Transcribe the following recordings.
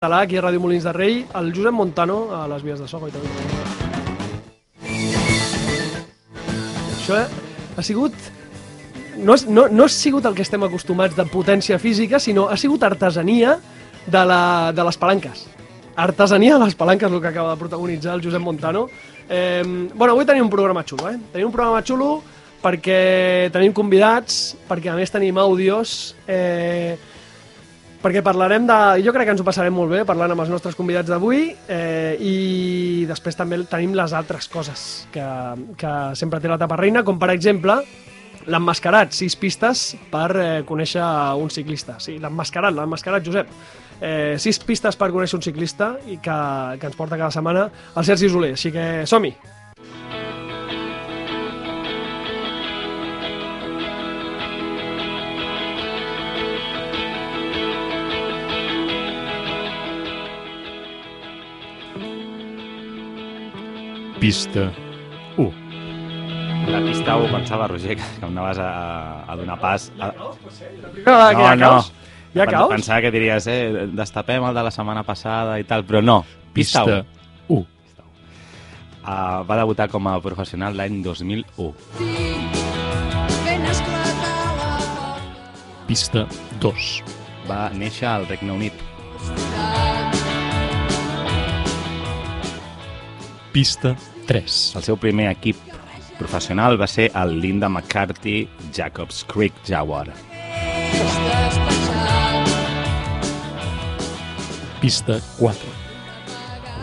català aquí a Ràdio Molins de Rei, el Josep Montano a les vies de so. i. Això ha sigut... No, no, no ha sigut el que estem acostumats de potència física, sinó ha sigut artesania de, la, de les palanques. Artesania de les palanques, el que acaba de protagonitzar el Josep Montano. Eh, bueno, avui tenim un programa xulo, eh? Tenim un programa xulo perquè tenim convidats, perquè a més tenim àudios, eh, perquè parlarem de... Jo crec que ens ho passarem molt bé parlant amb els nostres convidats d'avui eh, i després també tenim les altres coses que, que sempre té la tapa reina, com per exemple l'emmascarat, sis pistes per eh, conèixer un ciclista. Sí, l'emmascarat, l'emmascarat, Josep. Eh, sis pistes per conèixer un ciclista i que, que ens porta cada setmana el Sergi Soler. Així que som-hi! Pista 1. La pista 1 pensava, Roger, que que em anaves a, a donar pas... A... Primera vegada que hi ha caos. Hi ha Pen- caos? Pensava que diries, eh, destapem el de la setmana passada i tal, però no. Pista, Pista 1. 1. Uh, va debutar com a professional l'any 2001. Pista 2. Va néixer al Regne Unit. Pista 3. El seu primer equip professional va ser el Linda McCarthy Jacobs Creek Jaguar. Pista 4.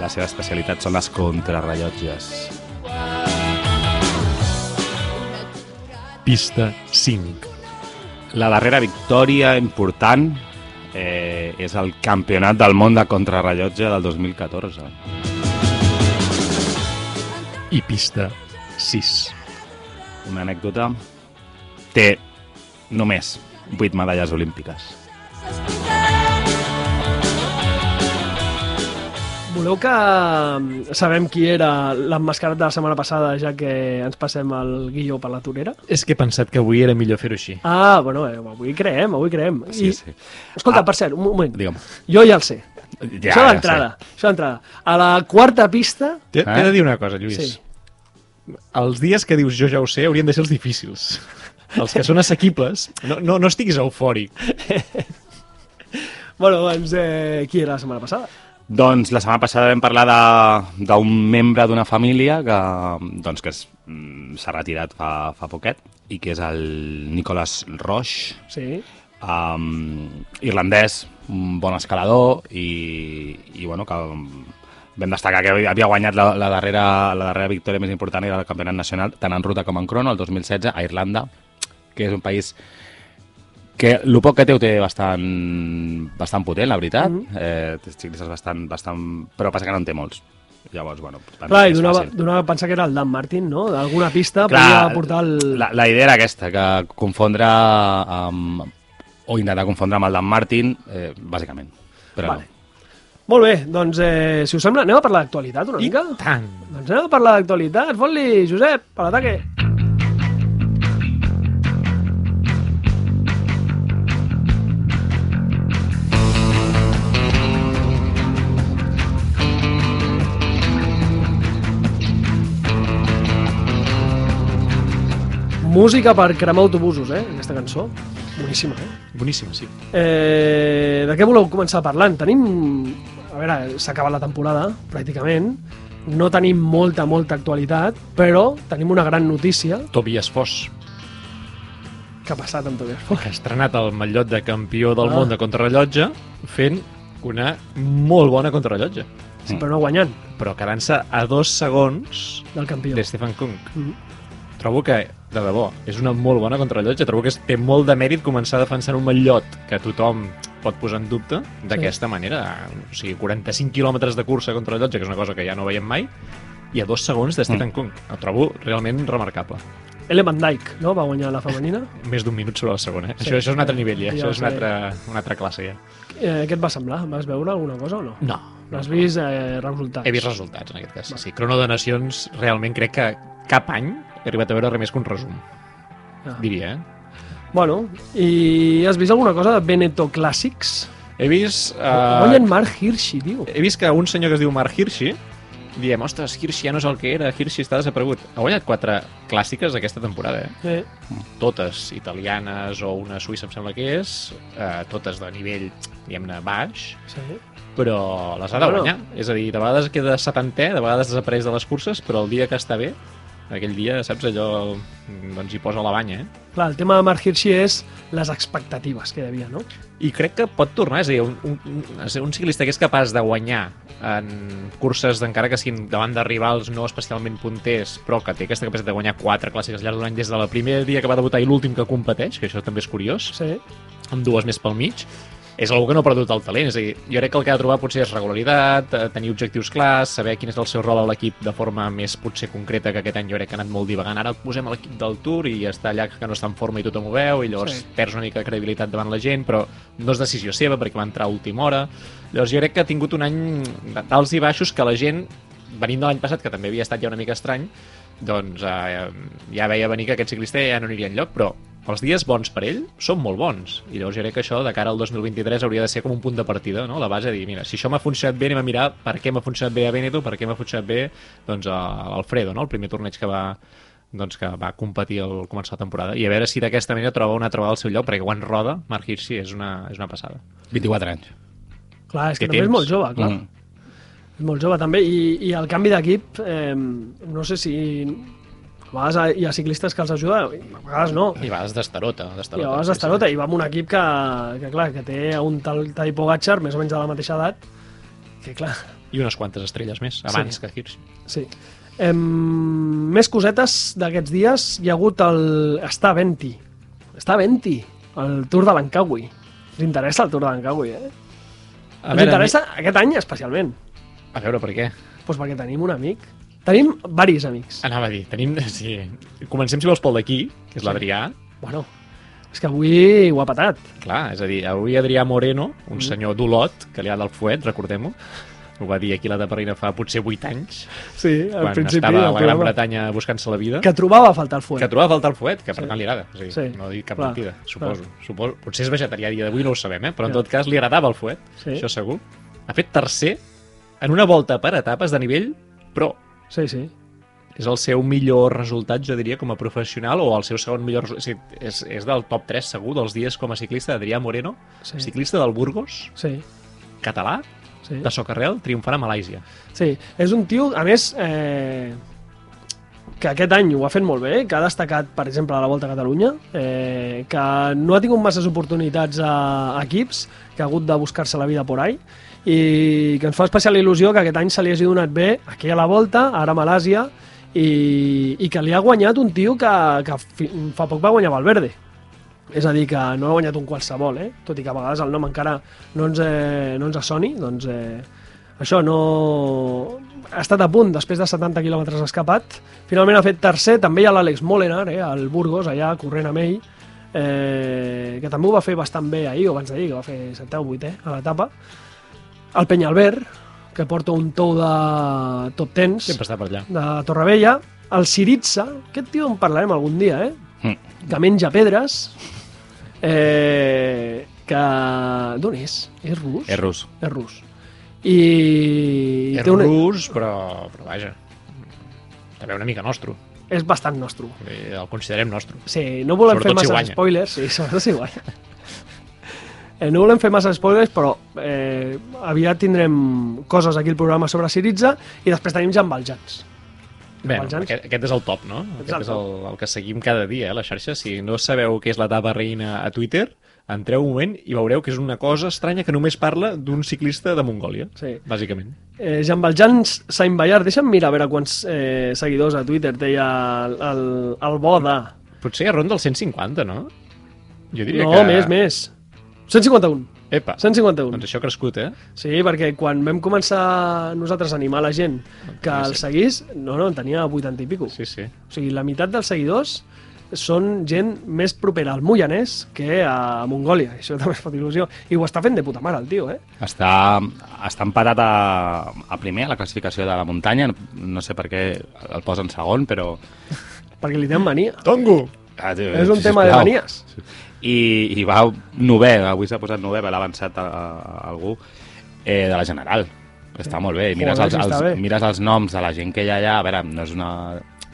La seva especialitat són les contrarrellotges. Pista 5. La darrera victòria important eh, és el Campionat del món de contrarrellotge del 2014. I pista 6. Una anècdota. Té només 8 medalles olímpiques. Voleu que mm, sabem qui era l'emmascarat de la setmana passada, ja que ens passem el guió per la torera? És que he pensat que avui era millor fer-ho així. Ah, bueno, eh, avui creem, avui creem. Sí, I, sí. Escolta, Ah. per cert, un moment. Digue'm. Jo ja el sé. Ja, això ja d'entrada. Això d'entrada. A la quarta pista... T'he Eh? de dir una cosa, Lluís. Sí. Els dies que dius jo ja ho sé haurien de ser els difícils. Els que són assequibles, no, no, no estiguis eufòric. Bueno, doncs, eh, qui era la setmana passada? Doncs la setmana passada vam parlar de- d'un membre d'una família que, doncs, que es- mm, s'ha retirat fa, fa poquet i que és el Nicolas Roche, Sí. um, irlandès, un bon escalador i, i bueno, que vam destacar que havia guanyat la, la, darrera, la darrera victòria més important era el campionat nacional, tant en ruta com en crono, el 2016, a Irlanda, que és un país que el poc que té ho té bastant, bastant potent, la veritat. Mm -hmm. eh, té ciclistes bastant, bastant... Però passa que no en té molts. Llavors, bueno, Clar, i donava, fàcil. donava a pensar que era el Dan Martin, no? D'alguna pista Clar, podia portar el... la, la idea era aquesta, que confondre amb, o intentar confondre amb el Dan Martin, eh, bàsicament. Però Vale. Molt bé, doncs, eh, si us sembla, anem a parlar d'actualitat una I mica? tant! Doncs anem a parlar d'actualitat. Fot-li, Josep, a l'ataque. Música per cremar autobusos, eh? Aquesta cançó. Boníssima, eh? Boníssim, sí. Eh, de què voleu començar parlant? Tenim... A veure, s'ha acabat la temporada, pràcticament. No tenim molta, molta actualitat, però tenim una gran notícia. Tobias Foss, Què ha passat amb Tobias que ha estrenat el mallot de campió del Ah. món de contrarrellotge fent una molt bona contrarrellotge, Sí, però no guanyant, però quedant-se a dos segons del campió. de Stefan Kung. Mhm. Trobo que, de debò, és una molt bona contrarrellotge. Trobo que és- té molt de mèrit començar defensant un mallot que tothom pot posar en dubte d'aquesta manera. O sigui, 45 quilòmetres de cursa contra rellotge, que és una cosa que ja no veiem mai, i a dos segons de Stephen Mm. Kung. Ho trobo realment remarcable. Van Dijk, no? Va guanyar la femenina. Més d'un minut sobre la segona. Eh? Sí. Això, això és un altre nivell, ja. Ja això és una altra, una altra classe, ja. Eh, què et va semblar? Vas veure alguna cosa o no? No. Has vist eh, resultats? He vist resultats, en aquest cas. Sí, Crono de Nacions, realment crec que cap any he arribat a veure res més que un resum, Ah. diria, eh? Bueno, i has vist alguna cosa de Benetton Classics? He vist... Uh... Guanyen Mark Hirschi, tio. He vist que un senyor que es diu Mark Hirschi diem, ostres, Hirschi ja no és el que era, Hirschi està desaparegut. Ha guanyat quatre clàssiques aquesta temporada, eh? Sí. Totes italianes o una suïssa, em sembla que és, eh, totes de nivell, diguem-ne, baix, sí. però les ha de Bueno. guanyar. És a dir, de vegades queda setantè, de vegades desapareix de les curses, però el dia que està bé, aquell dia, saps, allò doncs hi posa la banya, eh? Clar, el tema de Mark Hirschi és les expectatives que hi havia, no? I crec que pot tornar, és a dir, un, un, un, ciclista que és capaç de guanyar en curses, encara que siguin davant de rivals no especialment punters, però que té aquesta capacitat de guanyar quatre clàssiques al llarg d'un any des de la primer dia que va debutar i l'últim que competeix, que això també és curiós, Sí. amb dues més pel mig, és algú que no ha perdut el talent. És a dir, jo crec que el que ha de trobar potser és regularitat, eh, tenir objectius clars, saber quin és el seu rol a l'equip de forma més potser concreta, que aquest any jo crec que ha anat molt divagant. Ara el posem a l'equip del Tour i està allà que no està en forma i tothom ho veu, i llavors Sí. sí. perds una mica de credibilitat davant la gent, però no és decisió seva perquè va entrar a última hora. Llavors jo crec que ha tingut un any d'alts i baixos que la gent, venint de l'any passat, que també havia estat ja una mica estrany, doncs eh, ja veia venir que aquest ciclista ja no aniria enlloc, però els dies bons per ell són molt bons. I llavors jo crec que això, de cara al 2023, hauria de ser com un punt de partida, no? La base de dir, mira, si això m'ha funcionat bé, anem a mirar per què m'ha funcionat bé a Benetton, per què m'ha funcionat bé doncs, a Alfredo, no? El primer torneig que va doncs que va competir al començar la temporada i a veure si d'aquesta manera troba una trobada al seu lloc perquè quan roda, Mark Hirschi és una, és una passada 24 anys. Clar, és que també és temps. molt jove, clar. Mm. És molt jove també, i, i el canvi d'equip, eh, no sé si... A vegades hi ha ciclistes que els ajuda, a vegades no. i a vegades d'Estarota I a vegades d'Estarota, i va amb un equip que, que, clar, que té un tal Tadej Pogacar, més o menys de la mateixa edat, que clar, i unes quantes estrelles més abans Sí. que Hirschi sí. Em, més cosetes d'aquests dies, hi ha hagut el... Està a Venti. Està a Venti, el Tour de l'Ancawi. Us interessa el Tour de l'Ancawi, eh? a Us interessa aquest any especialment. A veure per què Pues perquè tenim un amic. Tenim varis amics. Anava a dir, tenim... Sí. Comencem, si vols, pel d'aquí, que és Sí. l'Adrià. Bueno, és que avui ho ha patat. Clar, és a dir, avui Adrià Moreno, un Mm. senyor d'Olot, que li ha del fuet, recordem-ho, ho va dir aquí la Taparrina fa potser 8 anys, Sí, al quan principi estava a la Gran. Bretanya buscant-se la vida, Que trobava a faltar el fuet. que trobava a faltar el fuet, que per Sí. tant li agrada. A dir, Sí, no dic cap clar, mentida, suposo. clar. suposo. Potser és vegetarià a dia d'avui, no ho sabem, eh? però en Ja. tot cas li agradava el fuet, Sí. això segur. Ha fet tercer en una volta per etapes de nivell pro. Sí, sí. És el seu millor resultat, jo diria, com a professional, o el seu segon millor resultat. Sí, és, és del top 3, segur, dels dies com a ciclista d'Adrià Moreno, Sí. ciclista del Burgos, Sí, català, sí. de Socarrel, triomfant a Malàisia. Sí, és un tio, a més, eh, que aquest any ho ha fet molt bé, que ha destacat, per exemple, a la Volta a Catalunya, eh, que no ha tingut masses oportunitats a, a equips, que ha hagut de buscar-se la vida por ahí, i que ens fa especial il·lusió que aquest any se li hagi donat bé aquí a la Volta, ara a Malàsia, i, i que li ha guanyat un tio que, que fa poc va guanyar Valverde. És a dir, que no ha guanyat un qualsevol, eh? tot i que a vegades el nom encara no ens, eh, no ens soni, doncs eh, això no... Ha estat a punt, després de 70 quilòmetres escapat. Finalment ha fet tercer, també hi ha l'Àlex Molenar, eh, al Burgos, allà corrent amb ell, eh, que també ho va fer bastant bé ahir, o abans d'ahir, que va fer 7 o 8 eh, a l'etapa. El Penyalbert, que porta un tou de top 10 Sempre està per allà. de Torrevella. El Siritza, aquest tio en parlarem algun dia, eh? Mm. que menja pedres, eh, que... D'on és? És rus? És rus. És rus. I... És té una- rus, però, però vaja, també una mica nostre. És bastant nostre. Eh, El considerem nostre. Sí, no volem Sobretot fer si massa guanya. spoilers. Sí, sobretot si guanya. Eh, no volem fer massa spoilers, però eh, aviat tindrem coses aquí al programa sobre Siritza i després tenim Jan Valjeans. Bé, Valjeans. aquest, aquest és el top, no? Aquest és el, el que seguim cada dia, eh, la xarxa. Si no sabeu què és l'etapa reina a Twitter, entreu un moment i veureu que és una cosa estranya que només parla d'un ciclista de Mongòlia, Sí. bàsicament. Eh, Jean Valjean Saint Bayard, deixa'm mirar a veure quants eh, seguidors a Twitter té ja el, el, el bo de... Potser ja ronda el 150, no? Jo diria No, que... més, més. 151. Epa, 151. doncs això ha crescut, eh? Sí, perquè quan vam començar nosaltres a animar la gent que el seguís, no, no, en tenia 80 i pico. Sí, sí. O sigui, la meitat dels seguidors són gent més propera al Moianès que a Mongòlia. Això també es fa il·lusió. I ho està fent de puta mare, el tio, eh? Està, està empatat a, a primer a la classificació de la muntanya. No sé per què el posen segon, però... Perquè li tenen mania. Tongo! Ah, tio, És un sisplau. tema de manies. I, i va novè, avui s'ha posat novè, l'ha avançat a, a, a algú, eh, de la General. Està molt bé. I mires, Joder, els, els, mires els noms de la gent que hi ha allà, a veure, no és una,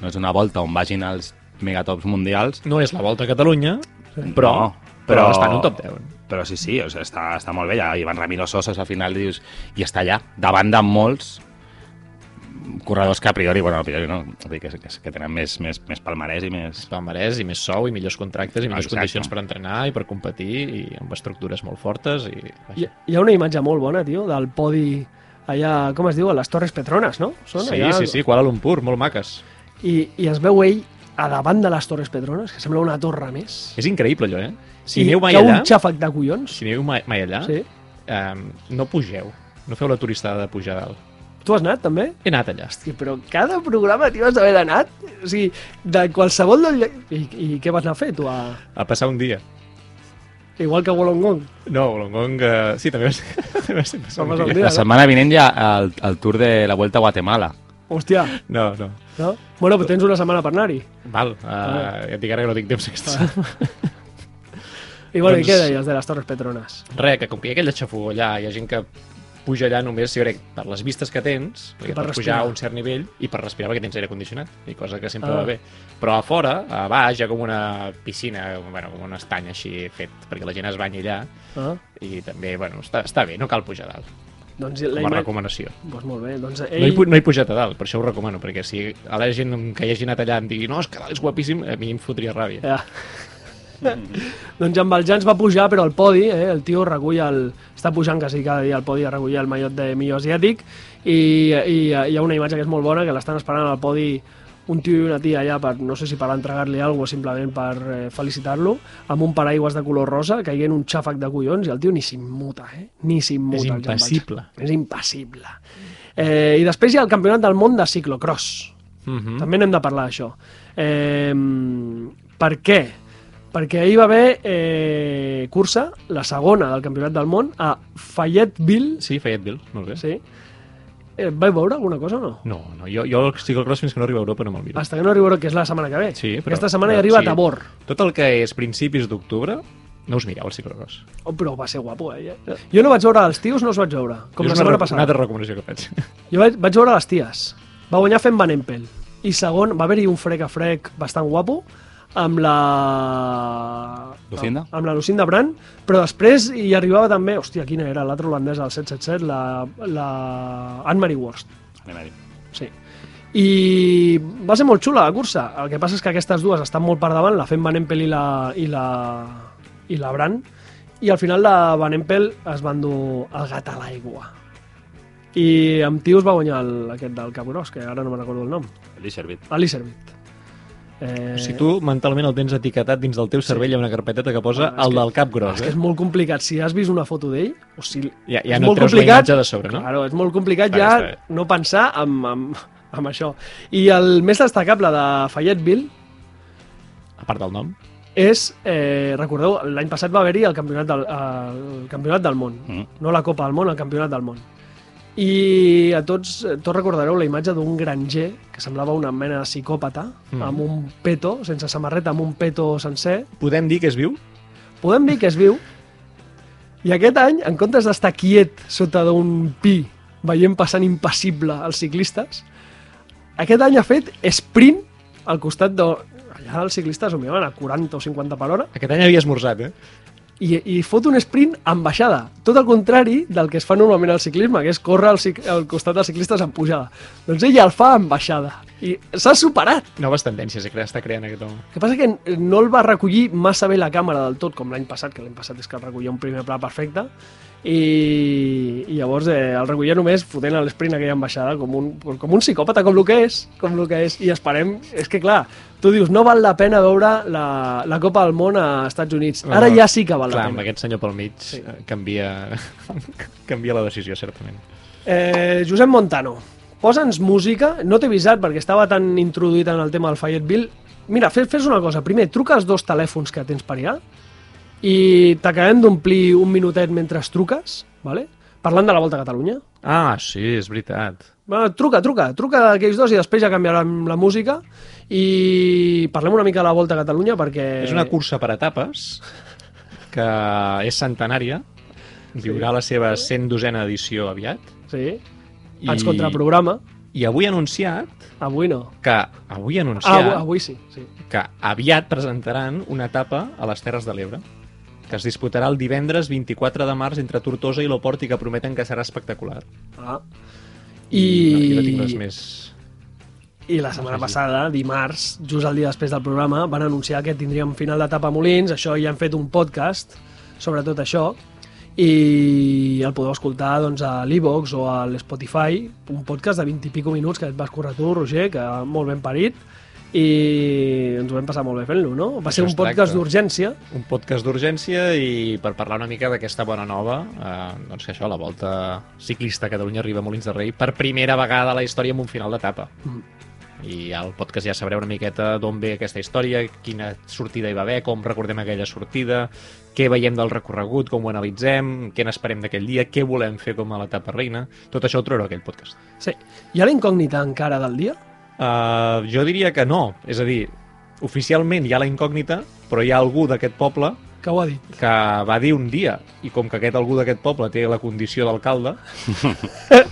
no és una volta on vagin els megatops mundials, No és la volta a Catalunya, però, No, però, però- està en un top 10. però sí, sí, o sigui, està, està molt bé. Ja, Ivan Ramiro Sosos al final dius, i està allà, davant de molts corredors que a priori, bueno, a priori no, dir que, que, que tenen més, més, més palmarès i més... palmarès i més sou i millors contractes i millors Exacte. condicions per entrenar i per competir i amb estructures molt fortes i... Hi, hi ha una imatge molt bona, tio, del podi allà, com es diu, a les Torres Petrones, no? Són Sí, allà, sí, sí, Kuala Lumpur, molt maques. I, I es veu ell a davant de les Torres Petrones, que sembla una torre més. És increïble allò, eh? Si I aneu mai que allà, un xàfec de collons. si aneu mai, mai allà, Sí. eh, no pugeu, no feu la turistada de pujar dalt. Tu has anat, també? He anat allà. Hosti, però cada programa t'hi vas haver anat. O sigui, de qualsevol del lloc... I, I què vas anar a fer, tu? A... A passar un dia. Igual que a Wollongong. No, Wollongong... Eh, sí, també va ser, també va ser passar un passar un dia. dia. La setmana vinent ja el, el Tour de la Vuelta a Guatemala. Hòstia, No, no. no? Bueno, però tens una setmana per anar-hi. Val, uh, ja et dic ara que no tinc temps aquesta setmana. I bueno, Doncs- i què deies de les Torres Petrones? Res, que com que hi ha aquell xafogó allà, hi ha gent que puja allà només, jo crec, per les vistes que tens, perquè per pots pujar respirar. a un cert nivell, i per respirar perquè tens aire condicionat, i cosa que sempre Ah. va bé. Però a fora, a baix, hi ha com una piscina, bueno, com un estany així fet, perquè la gent es banyi allà, Ah, i també, bueno, està, està bé, no cal pujar a dalt, doncs com a recomanació. Doncs molt bé, doncs No he, ell... no he pujat a dalt, per això ho recomano, perquè si a la gent que hi hagi anat allà em digui no, és que dalt és guapíssim, a mi em fotria ràbia. Ja. doncs en Valjeans va pujar, però al podi, eh, el tio recull el... està pujant quasi cada dia al podi a recollir el mallot de millor asiàtic i, i hi ha una imatge que és molt bona, que l'estan esperant al podi un tio i una tia allà per, no sé si per entregar-li alguna cosa o simplement per eh, felicitar-lo, amb un paraigües de color rosa, caient un xàfec de collons, i el tio ni s'immuta, eh? Ni s'immuta. És el impassible. És impassible. Eh, I després hi ha el campionat del món de ciclocross. Mm -hmm. També n'hem de parlar d'això. Eh, per què? Perquè ahir va haver eh, cursa, la segona del Campionat del Món, a Fayetteville. Sí, Fayetteville, molt bé. Sí. Eh, vau veure alguna cosa o no? No, no, jo, jo el ciclocross fins que no arriba a Europa no me'l miro. Hasta que no arribarà, que és la setmana que ve. Sí, però- Aquesta setmana però, hi arriba sí. a Tabor. Tot el que és principis d'octubre, no us mireu el ciclocross. Oh, però va ser guapo, eh? Jo no vaig veure els tios, no els vaig veure. Com és la setmana passada. una altra recomanació que faig. Jo vaig, vaig veure les ties. Va guanyar fent Van Empel. I segon, va haver-hi un frec a frec bastant guapo amb la... Lucinda? Amb la Lucinda Brand, però després hi arribava també, hòstia, quina era l'altra holandesa, el 777, la, la Anne-Marie Worst. Anem a dir. Sí. I va ser molt xula la cursa. El que passa és que aquestes dues estan molt per davant, la Fem Van Empel i la, i la, i la Brand, i al final la Van Empel es va endur el gat a l'aigua. I amb tios va guanyar el, aquest del Capgros, que ara no me'n recordo el nom. Li servit. Eh, Si tu mentalment el tens etiquetat dins del teu cervell hi ha una carpeteta que posa Ah, el que- del cap gros, És que eh? és molt complicat. Si has vist una foto d'ell, o sigui, Ja, ja és no molt treus la complicat. imatge de sobre, no? Claro, és molt complicat ja bé. no pensar en, en, en això. I el més destacable de Fayetteville A part del nom. és, eh, recordeu, l'any passat va haver-hi el, campionat del, el campionat del món, Mm. no la Copa del món, el campionat del món. I a tots, tots recordareu la imatge d'un granger que semblava una mena de psicòpata, Mm. amb un peto, sense samarreta, amb un peto sencer. Podem dir que és viu? Podem dir que és viu. I aquest any, en comptes d'estar quiet sota d'un pi, veient passant impassible els ciclistes, aquest any ha fet sprint al costat de... Allà els ciclistes ho miraven a 40 o 50 per hora Aquest any havia esmorzat, eh? I, i fot un sprint amb baixada. Tot el contrari del que es fa normalment al ciclisme, que és córrer al, cic al costat dels ciclistes en pujada. Doncs ell el fa amb baixada. I s'ha superat. Noves tendències que està creant aquest home. El que passa que no el va recollir massa bé la càmera del tot, com l'any passat, que l'any passat és que el recollia un primer pla perfecte, i, i llavors eh, el recollia només fotent l'esprint aquella ambaixada com un, com un psicòpata, com el que és, com el que és, i esperem, és que clar, tu dius, no val la pena veure la, la Copa del Món a Estats Units, ara No, ja sí que val Clar, la amb pena. aquest senyor pel mig Sí. eh, canvia, canvia la decisió, certament. Eh, Josep Montano, posa'ns música, no t'he avisat perquè estava tan introduït en el tema del Fayetteville. Mira, fes, fes una cosa, primer, truca els dos telèfons que tens per allà i t'acabem d'omplir un minutet mentre truques, vale? parlant de la Volta a Catalunya. Ah, sí, és veritat. Va, truca, truca, truca aquells dos i després ja canviarem la música i parlem una mica de la Volta a Catalunya perquè... És una cursa per etapes que és centenària, viurà la seva 102a edició aviat, Sí. I- Ens contraprograma. i avui anunciat Avui no. que avui anunciat avui, avui sí, sí. que aviat presentaran una etapa a les Terres de l'Ebre que es disputarà el divendres 24 de març entre Tortosa i l'Oport i que prometen que serà espectacular. Ah. I, no, I, no tinc res més. I la setmana passada, dimarts, just el dia després del programa, van anunciar que tindríem final d'etapa a Molins, això ja hem fet un podcast sobre tot això, i el podeu escoltar doncs, a l'Evox o a l'Spotify, un podcast de 20 i pico minuts que et vas córrer tu, Roger, que molt ben parit, i ens ho vam passar molt bé fent-lo, no? Va ser un podcast d'urgència, Un podcast d'urgència i per parlar una mica d'aquesta bona nova, eh, doncs que això, la volta ciclista a Catalunya arriba a Molins de Rei per primera vegada a la història amb un final d'etapa. Mm. I al podcast ja sabreu una miqueta d'on ve aquesta història, quina sortida hi va haver, com recordem aquella sortida, què veiem del recorregut, com ho analitzem, què n'esperem d'aquell dia, què volem fer com a l'etapa reina. Tot això ho a aquell podcast. sí. Hi ha la incògnita encara del dia? Uh, jo diria que no. És a dir, oficialment hi ha la incògnita, però hi ha algú d'aquest poble Que ho ha dit? que va dir un dia, i com que aquest algú d'aquest poble té la condició d'alcalde,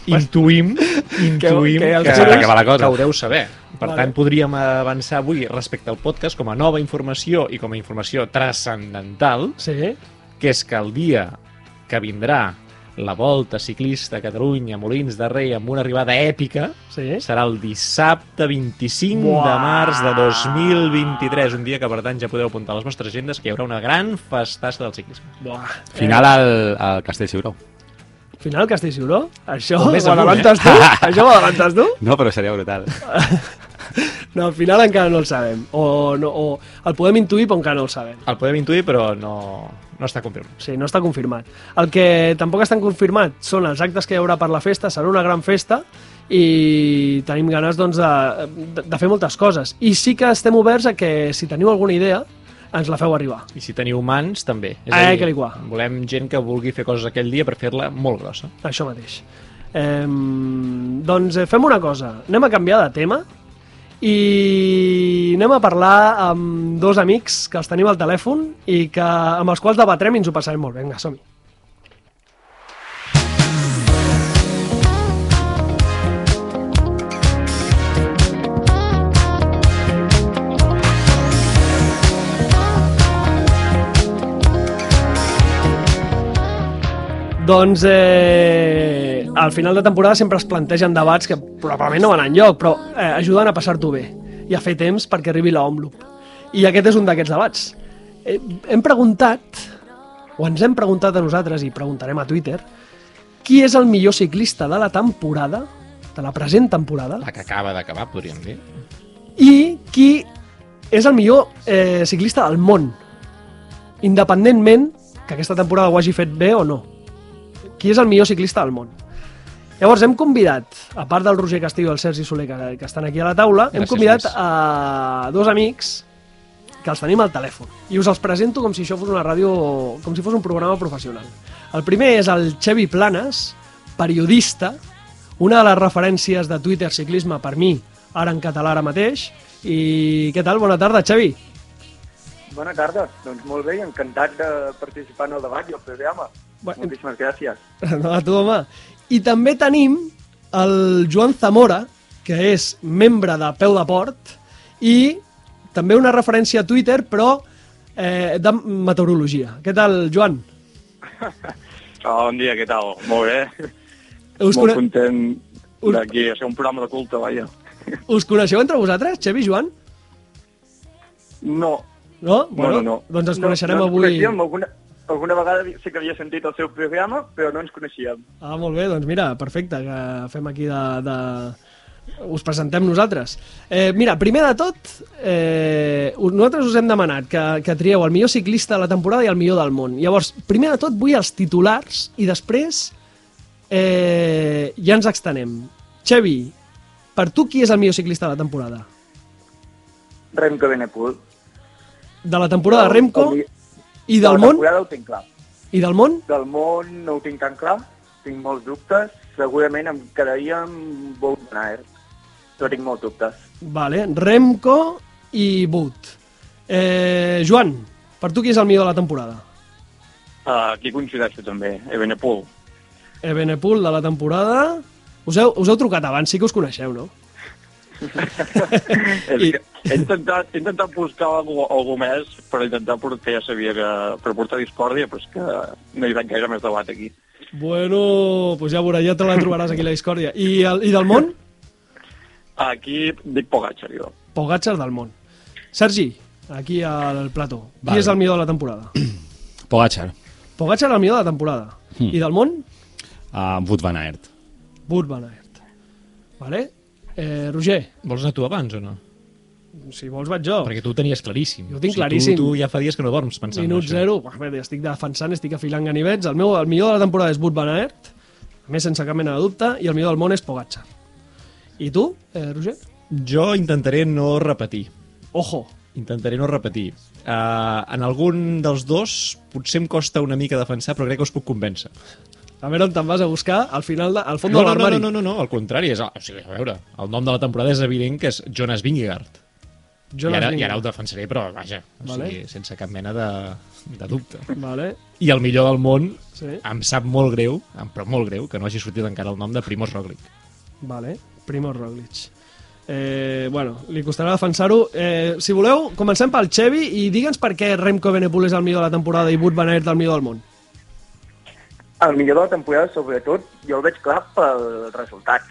intuïm, intuïm que que, xinos- que va la cosa. que ho deu saber. Per Vale. tant, podríem avançar avui respecte al podcast com a nova informació i com a informació transcendental, Sí. que és que el dia que vindrà la volta ciclista a Catalunya, Molins de Rei, amb una arribada èpica, Sí. serà el dissabte 25 Buah! de març de 2023, un dia que per tant ja podeu apuntar a les vostres agendes que hi haurà una gran festassa del ciclisme. Buah. Final al, al Castell Ciuró. Final Castellciuró? Això Com més ho adelantes eh? tu? Això ho adelantes tu? No, però seria brutal. No, al final encara no el sabem. O, no, o el podem intuir, però encara no el sabem. El podem intuir, però no, no està confirmat. Sí, no està confirmat. El que tampoc estan confirmat són els actes que hi haurà per la festa. Serà una gran festa i tenim ganes doncs, de, de, de fer moltes coses. I sí que estem oberts a que si teniu alguna idea ens la feu arribar. I si teniu mans, també. És Eh, a dir, volem gent que vulgui fer coses aquell dia per fer-la molt grossa. Això mateix. Eh, doncs eh, fem una cosa. Anem a canviar de tema i anem a parlar amb dos amics que els tenim al telèfon i que, amb els quals debatrem i ens ho passarem molt. Vinga, som -hi. Doncs eh, al final de temporada sempre es plantegen debats que probablement no van enlloc, però eh, ajuden a passar-t'ho bé i a fer temps perquè arribi la Omloop. I aquest és un d'aquests debats. Eh, hem preguntat, o ens hem preguntat a nosaltres, i preguntarem a Twitter, qui és el millor ciclista de la temporada, de la present temporada, La que acaba d'acabar, podríem dir. i qui és el millor eh, ciclista del món, independentment que aquesta temporada ho hagi fet bé o no. Qui és el millor ciclista del món? Llavors hem convidat, a part del Roger Castillo i el Sergi Soler que, que estan aquí a la taula, hem Gràcies, convidat Lluís. a dos amics que els tenim al telèfon. I us els presento com si això fos una ràdio, com si fos un programa professional. El primer és el Xevi Planes, periodista, una de les referències de Twitter ciclisme per mi, ara en català ara mateix. I què tal? Bona tarda, Xevi. Bona tarda. Doncs molt bé, encantat de participar en el debat i el programa. Bueno. Moltíssimes gràcies. No, a tu, home. I també tenim el Joan Zamora, que és membre de Peu de Port, i també una referència a Twitter, però eh, de meteorologia. Què tal, Joan? Bon dia, què tal? Molt bé. Us, molt cone content us- d'aquí, a ser un programa de culte, vaja. us coneixeu entre vosaltres, Xevi Joan? No, No? no, no, no. Doncs ens no, coneixerem no avui. Coneixíem, alguna, alguna vegada sí que havia sentit el seu programa, però no ens coneixíem. Ah, molt bé, doncs mira, perfecte, que fem aquí de... de... Us presentem nosaltres. Eh, mira, primer de tot, eh, nosaltres us hem demanat que, que trieu el millor ciclista de la temporada i el millor del món. Llavors, primer de tot vull els titulars i després eh, ja ens extenem. Xevi, per tu qui és el millor ciclista de la temporada? Remco Benepul. De la temporada El- Remco el i de del la món? ho tinc clar. I del món? Del món no ho tinc tan clar, tinc molts dubtes. Segurament em quedaria amb Wout van Aert, però tinc molts dubtes. Vale, Remco i Boot. Eh, Joan, per tu qui és el millor de la temporada? Uh, aquí coincideixo també, Ebenepul. Ebenepul de la temporada... Us heu, us heu trucat abans, sí que us coneixeu, no? I- he intentat, he intentat buscar algú, algú més per intentar portar, ja sabia que per portar discòrdia, però és que no hi veig gaire més debat aquí. Bueno, pues ja veurà, ja te la trobaràs aquí la discòrdia. I, el, i del món? Aquí dic Pogacar, jo. Pogacar del món. Sergi, aquí al plató. Qui Vale. és el millor de la temporada? Pogacar, Pogacar el millor de la temporada. Hmm. I del món? uh, Wout van Aert. Wout van Aert. Vale? Eh, Roger, Vols anar tu abans o no? si vols vaig jo. Perquè tu ho tenies claríssim. Jo ho tinc O sigui, claríssim. Tu, tu ja fa dies que no dorms pensant en Minut això. zero. Bé, estic defensant, estic afilant ganivets. El, meu, el millor de la temporada és Wout van Aert, a més sense cap mena de dubte, i el millor del món és Pogacar. I tu, eh, Roger? Jo intentaré no repetir. Ojo. Intentaré no repetir. Uh, en algun dels dos potser em costa una mica defensar, però crec que us puc convèncer. A veure on te'n vas a buscar al final, de, al fons No, de no, no, l'armari. no, no, no, al contrari. És, o sigui, a veure, el nom de la temporada és evident que és Jonas Vingegaard. Jonas I, ara, I Vingegaard. ara ho defensaré, però vaja, o Vale. sigui, sense cap mena de, de dubte. Vale, I el millor del món, sí. em sap molt greu, però molt greu, que no hagi sortit encara el nom de Primoz Roglic. Vale, Primo Roglic. Eh, bueno, li costarà defensar-ho. Eh, si voleu, comencem pel Xevi i digue'ns per què Remco Evenepoel és el millor de la temporada i Wout van Aert el millor del món. El millor de la temporada, sobretot, jo el veig clar pel resultat.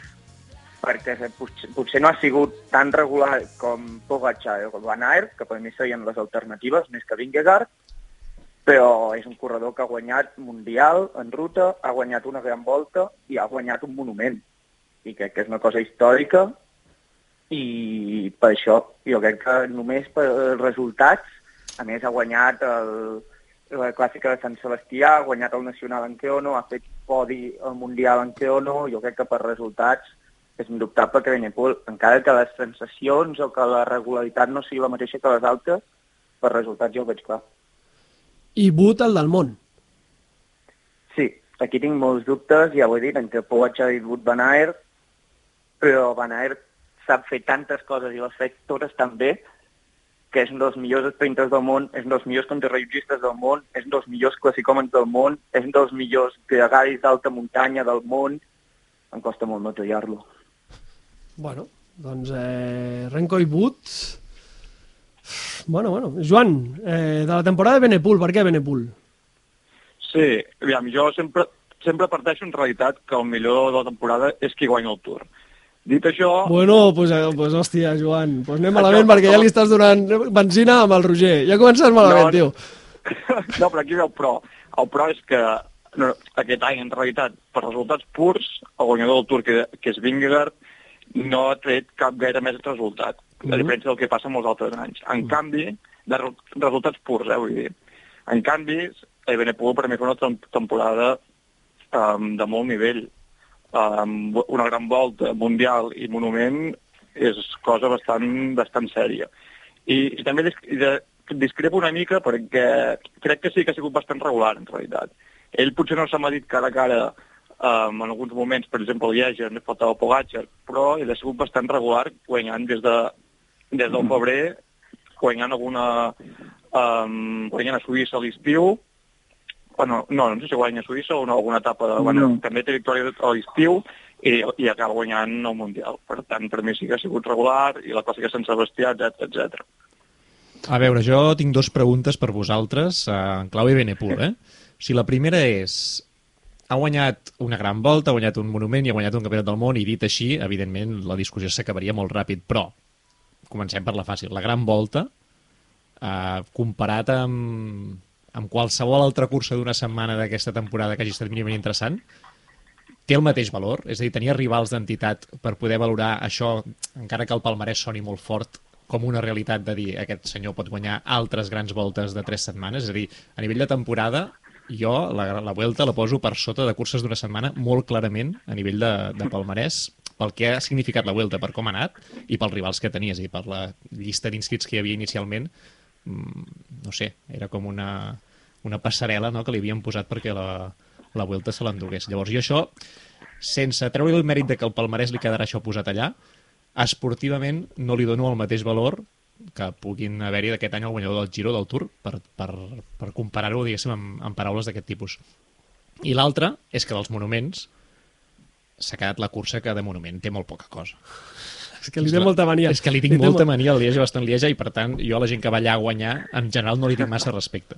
Perquè potser, no ha sigut tan regular com Pogacar o Van Aert, que per mi serien les alternatives, més que Vingegaard, però és un corredor que ha guanyat Mundial en ruta, ha guanyat una gran volta i ha guanyat un monument. I crec que és una cosa històrica i per això jo crec que només per resultats, a més ha guanyat el, la clàssica de Sant Sebastià, ha guanyat el Nacional en Keono, ha fet podi al Mundial en Keono, jo crec que per resultats és indubtable que Benepul, encara que les sensacions o que la regularitat no sigui la mateixa que les altres, per resultats jo ho veig clar. I Wout el del món. Sí, aquí tinc molts dubtes, ja ho he dit, entre Pogacar i Wout Van Aert, però Van Aert sap fer tantes coses i les fa totes tan bé que és un dels millors sprinters del món, és un dels millors contrarrellotgistes del món, és un dels millors classicòmens del món, és un dels millors gregaris d'alta muntanya del món. Em costa molt no triar-lo. Bueno, doncs eh, Renko i Wout... Bueno, bueno. Joan, eh, de la temporada de Benepul, per què Benepul? Sí, aviam, jo sempre, sempre parteixo en realitat que el millor de la temporada és qui guanya el Tour. Dit això, Bueno, pues, eh, pues hòstia, Joan, pues anem Això, malament perquè això. ja li estàs donant benzina amb el Roger. Ja comences malament, No, tio. no, però aquí ve el pro. El pro és que no, aquest any, en realitat, per resultats purs, el guanyador del Tour, que, que és Vingegaard, no ha tret cap gaire més resultat, a Mhm. diferència del que passa molts altres anys. En canvi, de re- resultats purs, eh, vull dir. En canvi, Evenepoel per mi fa una tem- temporada um, de molt nivell. Um, una gran volta mundial i monument és cosa bastant, bastant sèria. I, i també discrepo una mica perquè crec que sí que ha sigut bastant regular, en realitat. Ell potser no s'ha medit cara a cara um, en alguns moments, per exemple, el Lieja, no faltava Pogacar, però ell ha sigut bastant regular, guanyant des, de, des del febrer, guanyant alguna... Um, guanyant a Suïssa a l'estiu, bueno, no, no sé si guanya Suïssa o no, alguna etapa, de, bueno, No. també té victòria a l'estiu i, i acaba guanyant el Mundial. Per tant, per mi sí que ha sigut regular i la clàssica Sant Sebastià, etc etc. A veure, jo tinc dos preguntes per vosaltres, eh, en clau i Benepul, eh? Sigui, la primera és... Ha guanyat una gran volta, ha guanyat un monument i ha guanyat un campionat del món, i dit així, evidentment, la discussió s'acabaria molt ràpid, però comencem per la fàcil. La gran volta, eh, comparat amb, amb qualsevol altra cursa d'una setmana d'aquesta temporada que hagi estat mínimament interessant, té el mateix valor? És a dir, tenia rivals d'entitat per poder valorar això, encara que el palmarès soni molt fort, com una realitat de dir aquest senyor pot guanyar altres grans voltes de tres setmanes? És a dir, a nivell de temporada, jo la, la Vuelta la poso per sota de curses d'una setmana molt clarament a nivell de, de palmarès pel que ha significat la Vuelta, per com ha anat i pels rivals que tenia, és a dir, per la llista d'inscrits que hi havia inicialment no sé, era com una, una passarel·la no?, que li havien posat perquè la, la Vuelta se l'endugués. Llavors, jo això, sense treure el mèrit de que el palmarès li quedarà això posat allà, esportivament no li dono el mateix valor que puguin haver-hi d'aquest any el guanyador del Giro del Tour per, per, per comparar-ho, diguéssim, amb, amb paraules d'aquest tipus. I l'altre és que dels monuments s'ha quedat la cursa que de monument té molt poca cosa. És que li té molta mania. És que li tinc té molta mo- mania al Lieja bastant Lieja i per tant jo a la gent que va allà a guanyar en general no li tinc massa respecte.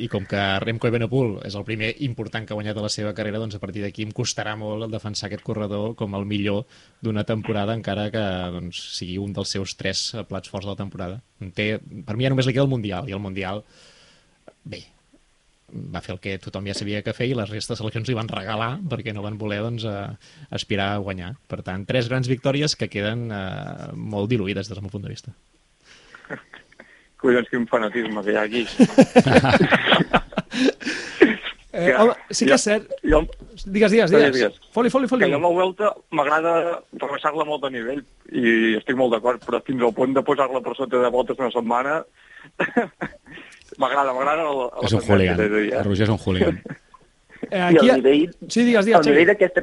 I com que Remco Evenepoel és el primer important que ha guanyat a la seva carrera, doncs a partir d'aquí em costarà molt el defensar aquest corredor com el millor d'una temporada, encara que doncs, sigui un dels seus tres plats forts de la temporada. Té, per mi ja només li queda el Mundial, i el Mundial, bé, va fer el que tothom ja sabia que feia i les restes de seleccions li van regalar perquè no van voler doncs, eh, aspirar a guanyar. Per tant, tres grans victòries que queden eh, molt diluïdes des del meu punt de vista. Collons, quin fanatisme que hi ha aquí. Eh, home, sí que és cert. Jo, Digues, digues, Digues, digues. Foli, foli, foli. que jo la Vuelta m'agrada rebaixar-la molt de nivell i estic molt d'acord, però fins al punt de posar-la per sota de voltes una setmana m'agrada, m'agrada És un hooligan. dir, El eh? Roger és un hooligan. Eh, I aquí... el nivell, Sí, digues, el digues, nivell d'aquesta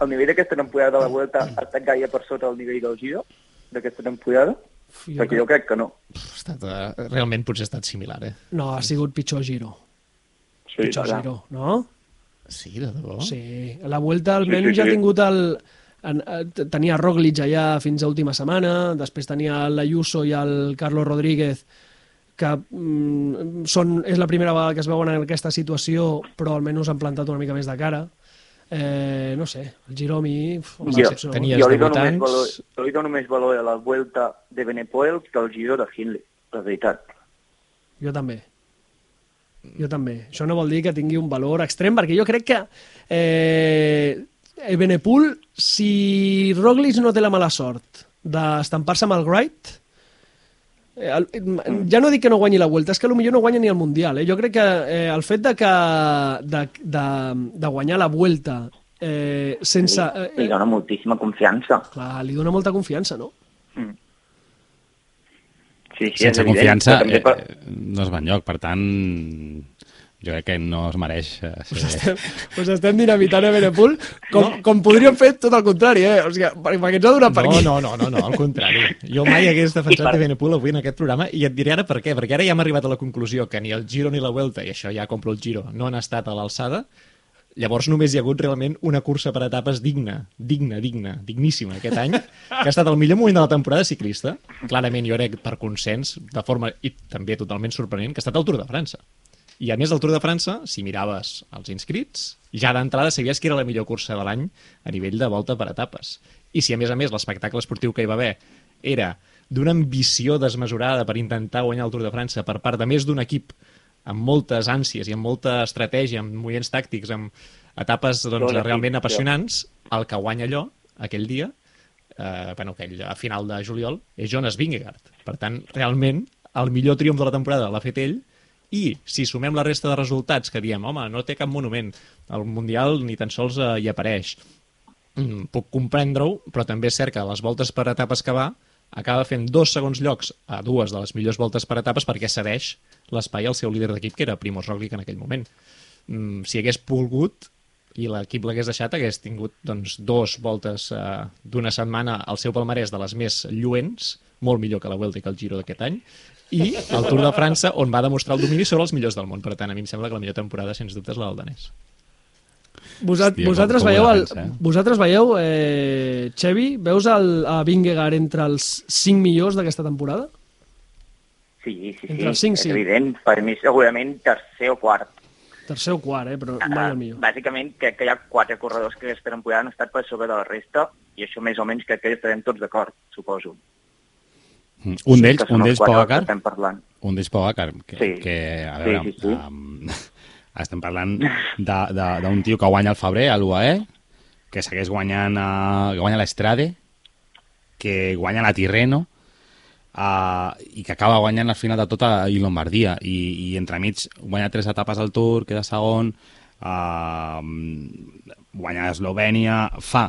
el nivell d'aquesta temporada de la Vuelta ha estat gaire per sota el nivell del Giro d'aquesta temporada? Uf, jo Perquè crec- jo crec que no. Ha estat, eh, realment potser ha estat similar, eh? No, ha sigut pitjor Giro. Sí, Pitjor allà. Giro, no? Sí, de debò? Sí, la Vuelta Sí, almenys sí, ha sí. tingut el... en- eh, Tenia Roglic allà fins a última setmana, després tenia l'Ayuso i el Carlos Rodríguez, que mm, són, és la primera vegada que es veuen en aquesta situació, però almenys han plantat una mica més de cara. Eh, no sé, el Giro a mi... uf, em Jo- jo, li dono més valor, jo li dono més valor a la Vuelta de Benepoel que al Giro de Hindley, la veritat. Jo també. Jo també. Això no vol dir que tingui un valor extrem, perquè jo crec que eh, Evenepoel, si Roglic no té la mala sort d'estampar-se amb el Wright, eh, el, ja no dic que no guanyi la Vuelta, és que potser no guanya ni el Mundial. Eh? Jo crec que eh, el fet de, que, de, de, de guanyar la Vuelta eh, sense... Eh, Li dona moltíssima confiança. clar, li dona molta confiança, no? Sí, sí, Sense evident, confiança eh, per- no es va enlloc, per tant jo crec que no es mereix eh, ser... estem, pues estem dinamitant a Benepool com, no. com podríem fer tot el contrari, eh? O sigui, per- perquè ens ha donat per No, aquí. no, no, no, no, al contrari. Jo mai hagués defensat per- Evenepoel avui en aquest programa i et diré ara per què, perquè ara ja hem arribat a la conclusió que ni el Giro ni la Vuelta, i això ja compro el Giro, no han estat a l'alçada, llavors només hi ha hagut realment una cursa per etapes digna, digna, digna, digníssima aquest any, que ha estat el millor moment de la temporada ciclista, clarament jo crec per consens, de forma i també totalment sorprenent, que ha estat el Tour de França. I a més del Tour de França, si miraves els inscrits, ja d'entrada sabies que era la millor cursa de l'any a nivell de volta per etapes. I si a més a més l'espectacle esportiu que hi va haver era d'una ambició desmesurada per intentar guanyar el Tour de França per part de més d'un equip amb moltes ànsies i amb molta estratègia, amb moviments tàctics, amb etapes doncs, realment apassionants, el que guanya allò, aquell dia, eh, bueno, aquell, a final de juliol, és Jonas Vingegaard. Per tant, realment, el millor triomf de la temporada l'ha fet ell, i si sumem la resta de resultats que diem, home, no té cap monument, el Mundial ni tan sols eh, hi apareix, mm, puc comprendre-ho, però també és cert que les voltes per etapes que va, acaba fent dos segons llocs a dues de les millors voltes per etapes perquè cedeix l'espai al seu líder d'equip, que era Primoz Roglic en aquell moment. Mm, si hagués volgut i l'equip l'hagués deixat, hagués tingut doncs, dos voltes eh, d'una setmana al seu palmarès de les més lluents, molt millor que la Vuelta i que el Giro d'aquest any, i el Tour de França, on va demostrar el domini sobre els millors del món. Per tant, a mi em sembla que la millor temporada, sens dubte, és la del danès. Vosat, Hòstia, com- vosaltres, com ho veieu el, eh? vosaltres veieu, eh, Xevi, veus el, a Vingegaard entre els 5 millors d'aquesta temporada? Sí, sí, sí, Entre els cinc, és sí. evident. Per mi segurament tercer o quart. Tercer o quart, eh? però mai Ah, el millor. Bàsicament crec que hi ha quatre corredors que aquesta temporada han estat per sobre de la resta i això més o menys crec que hi estarem tots d'acord, suposo. Mm. Un d'ells, un d'ells estem parlant. un d'ells Pogacar, que, Sí. que a Sí, veure, sí, sí. Um, estem parlant d'un tio que guanya el febrer a l'UAE, que segueix guanyant, a, que guanya l'Estrade, que guanya la Tirreno, uh, i que acaba guanyant al final de tot a i Lombardia, i, i entremig guanya tres etapes al Tour, queda segon, uh, guanya Eslovènia, fa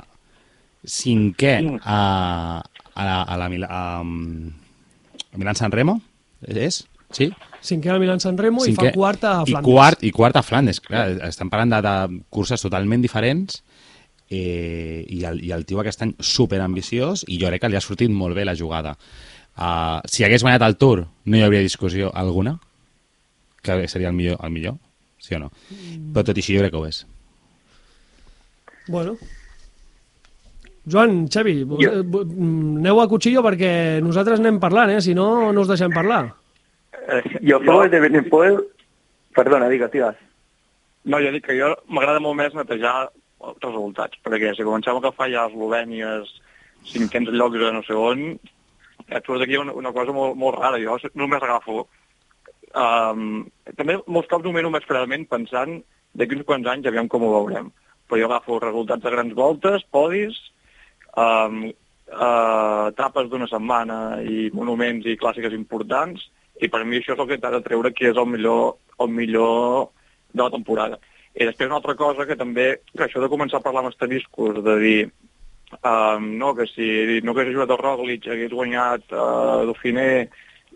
cinquè a, a la, a la Mil a, a Milan San Remo, és? Sí? Cinquè al Milan San Remo i fa Cinquè- quart a I Flandes. quart, i quart a Flandes, clar, estem parlant de, de curses totalment diferents eh, i, el, i el tio aquest any superambiciós i jo crec que li ha sortit molt bé la jugada. Uh, si hagués guanyat el Tour, no hi hauria discussió alguna, que seria el millor, el millor sí o no? Però tot i així jo crec que ho és. Bueno. Joan, Xavi, jo. Jo. aneu a cuchillo perquè nosaltres anem parlant, eh? Si no, no us deixem parlar. Eh, Jo, jo... de Benepol... Perdona, digues, digues. No, jo dic que jo m'agrada molt més netejar els resultats, perquè si comencem a agafar ja Eslovènies, cinquens llocs a no sé on, et surt aquí una, una cosa molt, molt rara. Jo només agafo... Um, també molts cops ho miro més fredament pensant d'aquí uns quants anys aviam com ho veurem. Però jo agafo resultats de grans voltes, podis, um, uh, etapes d'una setmana i monuments i clàssiques importants, i per mi això és el que t'ha de treure que és el millor, el millor de la temporada. I després una altra cosa que també, que això de començar a parlar amb asteriscos, de dir um, no, que si no hagués jugat el Roglic, hagués guanyat uh, Dauphiné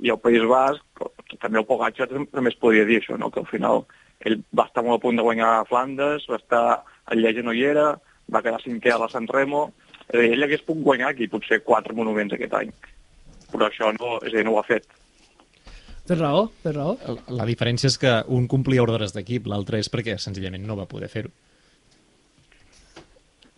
i el País Basc, també el Pogacar també es podria dir això, no? que al final ell va estar molt a punt de guanyar a Flandes, va estar a Lleida no hi era, va quedar cinquè a la San Remo, és a dir, ell hagués pogut guanyar aquí potser quatre monuments aquest any, però això no, és a dir, no ho ha fet. Tens raó, tens raó. La diferència és que un complia ordres d'equip, l'altre és perquè senzillament no va poder fer-ho.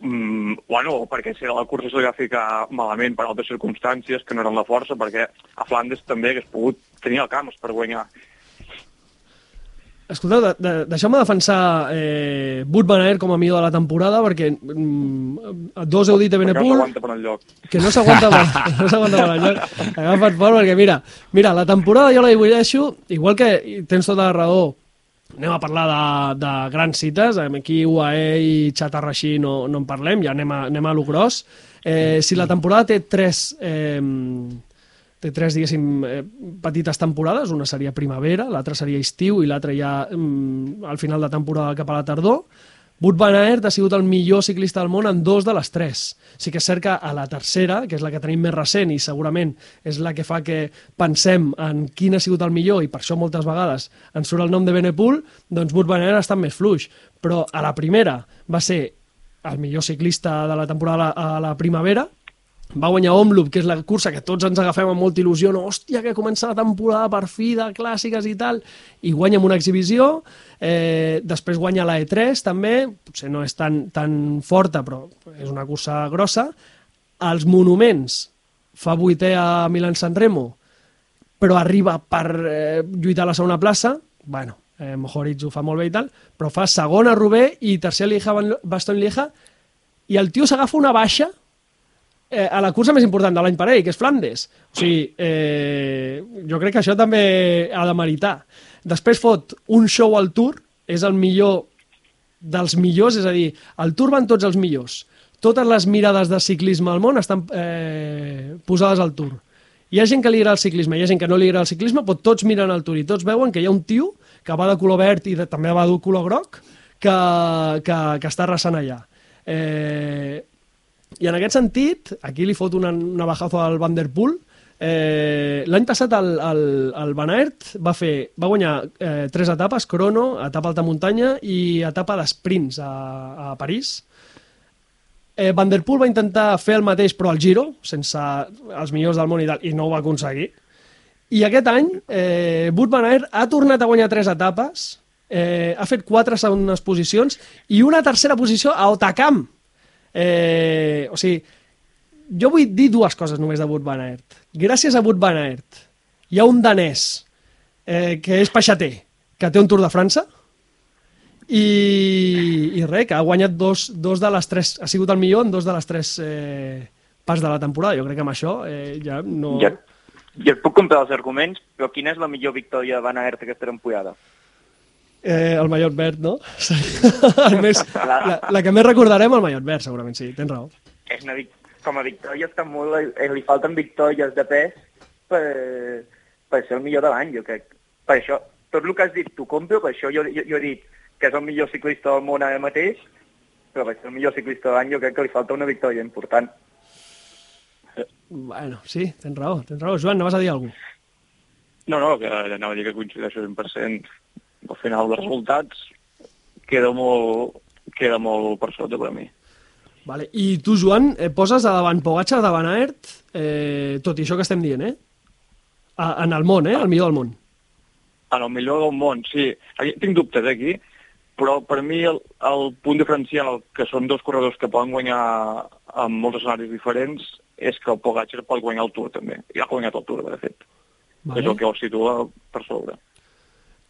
Mm, bueno, perquè si la cursa se li va ficar malament per altres circumstàncies que no eren la força, perquè a Flandes també hagués pogut tenir el camps per guanyar. Escolteu, de, de, deixeu-me defensar eh, Wout van Aert com a millor de la temporada perquè mm, dos heu dit de Perquè no Benepul s'aguanta per enlloc. que no s'aguanta per, no per enlloc agafa't fort perquè mira, mira, la temporada jo la dibuixo igual que tens tota la raó anem a parlar de, de grans cites aquí UAE i xatarra així no, no en parlem, ja anem a, anem a lo gros eh, si la temporada té tres eh, té tres, diguéssim, eh, petites temporades, una seria primavera, l'altra seria estiu i l'altra ja mm, al final de temporada cap a la tardor. Wout van Aert ha sigut el millor ciclista del món en dos de les tres. Sí que és cert que a la tercera, que és la que tenim més recent i segurament és la que fa que pensem en quin ha sigut el millor i per això moltes vegades ens surt el nom de Benepul, doncs Wout van Aert ha estat més fluix. Però a la primera va ser el millor ciclista de la temporada a la primavera, va guanyar Omloop, que és la cursa que tots ens agafem amb molta il·lusió, no, hòstia, que comença la temporada per fi de clàssiques i tal, i guanya amb una exhibició, eh, després guanya la E3 també, potser no és tan, tan forta, però és una cursa grossa, els monuments, fa vuitè a Milan-San Remo, però arriba per eh, lluitar a la segona plaça, bueno, eh, Mohoric ho fa molt bé i tal, però fa segona a Roubaix i tercer a Lieja, Baston Lieja, i el tio s'agafa una baixa eh, a la cursa més important de l'any per ell, que és Flandes. O sigui, eh, jo crec que això també ha de meritar. Després fot un show al Tour, és el millor dels millors, és a dir, al Tour van tots els millors. Totes les mirades de ciclisme al món estan eh, posades al Tour. Hi ha gent que li agrada el ciclisme, hi ha gent que no li agrada el ciclisme, però tots miren el Tour i tots veuen que hi ha un tio que va de color verd i de, també va de color groc que, que, que està arrasant allà. Eh, i en aquest sentit, aquí li fot una, una bajazo al Van Der Poel. Eh, L'any passat el, el, el Van Aert va, fer, va guanyar eh, tres etapes, crono, etapa alta muntanya i etapa d'esprints a, a París. Eh, Van Der Poel va intentar fer el mateix però al Giro, sense els millors del món i tal, i no ho va aconseguir. I aquest any, eh, Wout Van Aert ha tornat a guanyar tres etapes, eh, ha fet quatre segones posicions i una tercera posició a Otacam, Eh, o sigui, jo vull dir dues coses només de Wout van Aert. Gràcies a Wout van Aert hi ha un danès eh, que és peixater, que té un Tour de França i, i res, que ha guanyat dos, dos de les tres, ha sigut el millor en dos de les tres eh, parts de la temporada. Jo crec que amb això eh, ja no... Ja, ja et puc comprar els arguments, però quina és la millor victòria de Van Aert aquesta temporada? Eh, el Mallot Verd, no? el més, la, la que més recordarem, el Mallot Verd, segurament, sí, tens raó. És una, com a victòria està molt... Eh, li falten victòries de pes per, per ser el millor de l'any, jo crec. Per això, tot el que has dit t'ho compro, per això jo, jo, jo he dit que és el millor ciclista del món ara mateix, però per ser el millor ciclista de l'any jo crec que li falta una victòria important. Bueno, sí, tens raó, tens raó. Joan, no vas a dir alguna cosa? No, no, que anava a dir que coincideixo 100%. Al final dels resultats queda molt, queda molt per sota per a mi. Vale. I tu, Joan, eh, poses a davant Pogacar, davant Aert, eh, tot i això que estem dient, eh? A, en el món, eh? El millor del món. En el millor del món, sí. Aquí Tinc dubtes eh, aquí, però per mi el, el punt diferencial, que són dos corredors que poden guanyar en molts escenaris diferents, és que el Pogacar pot guanyar el Tour també. I ha guanyat el Tour, de fet. Vale. És el que el situa per sobre.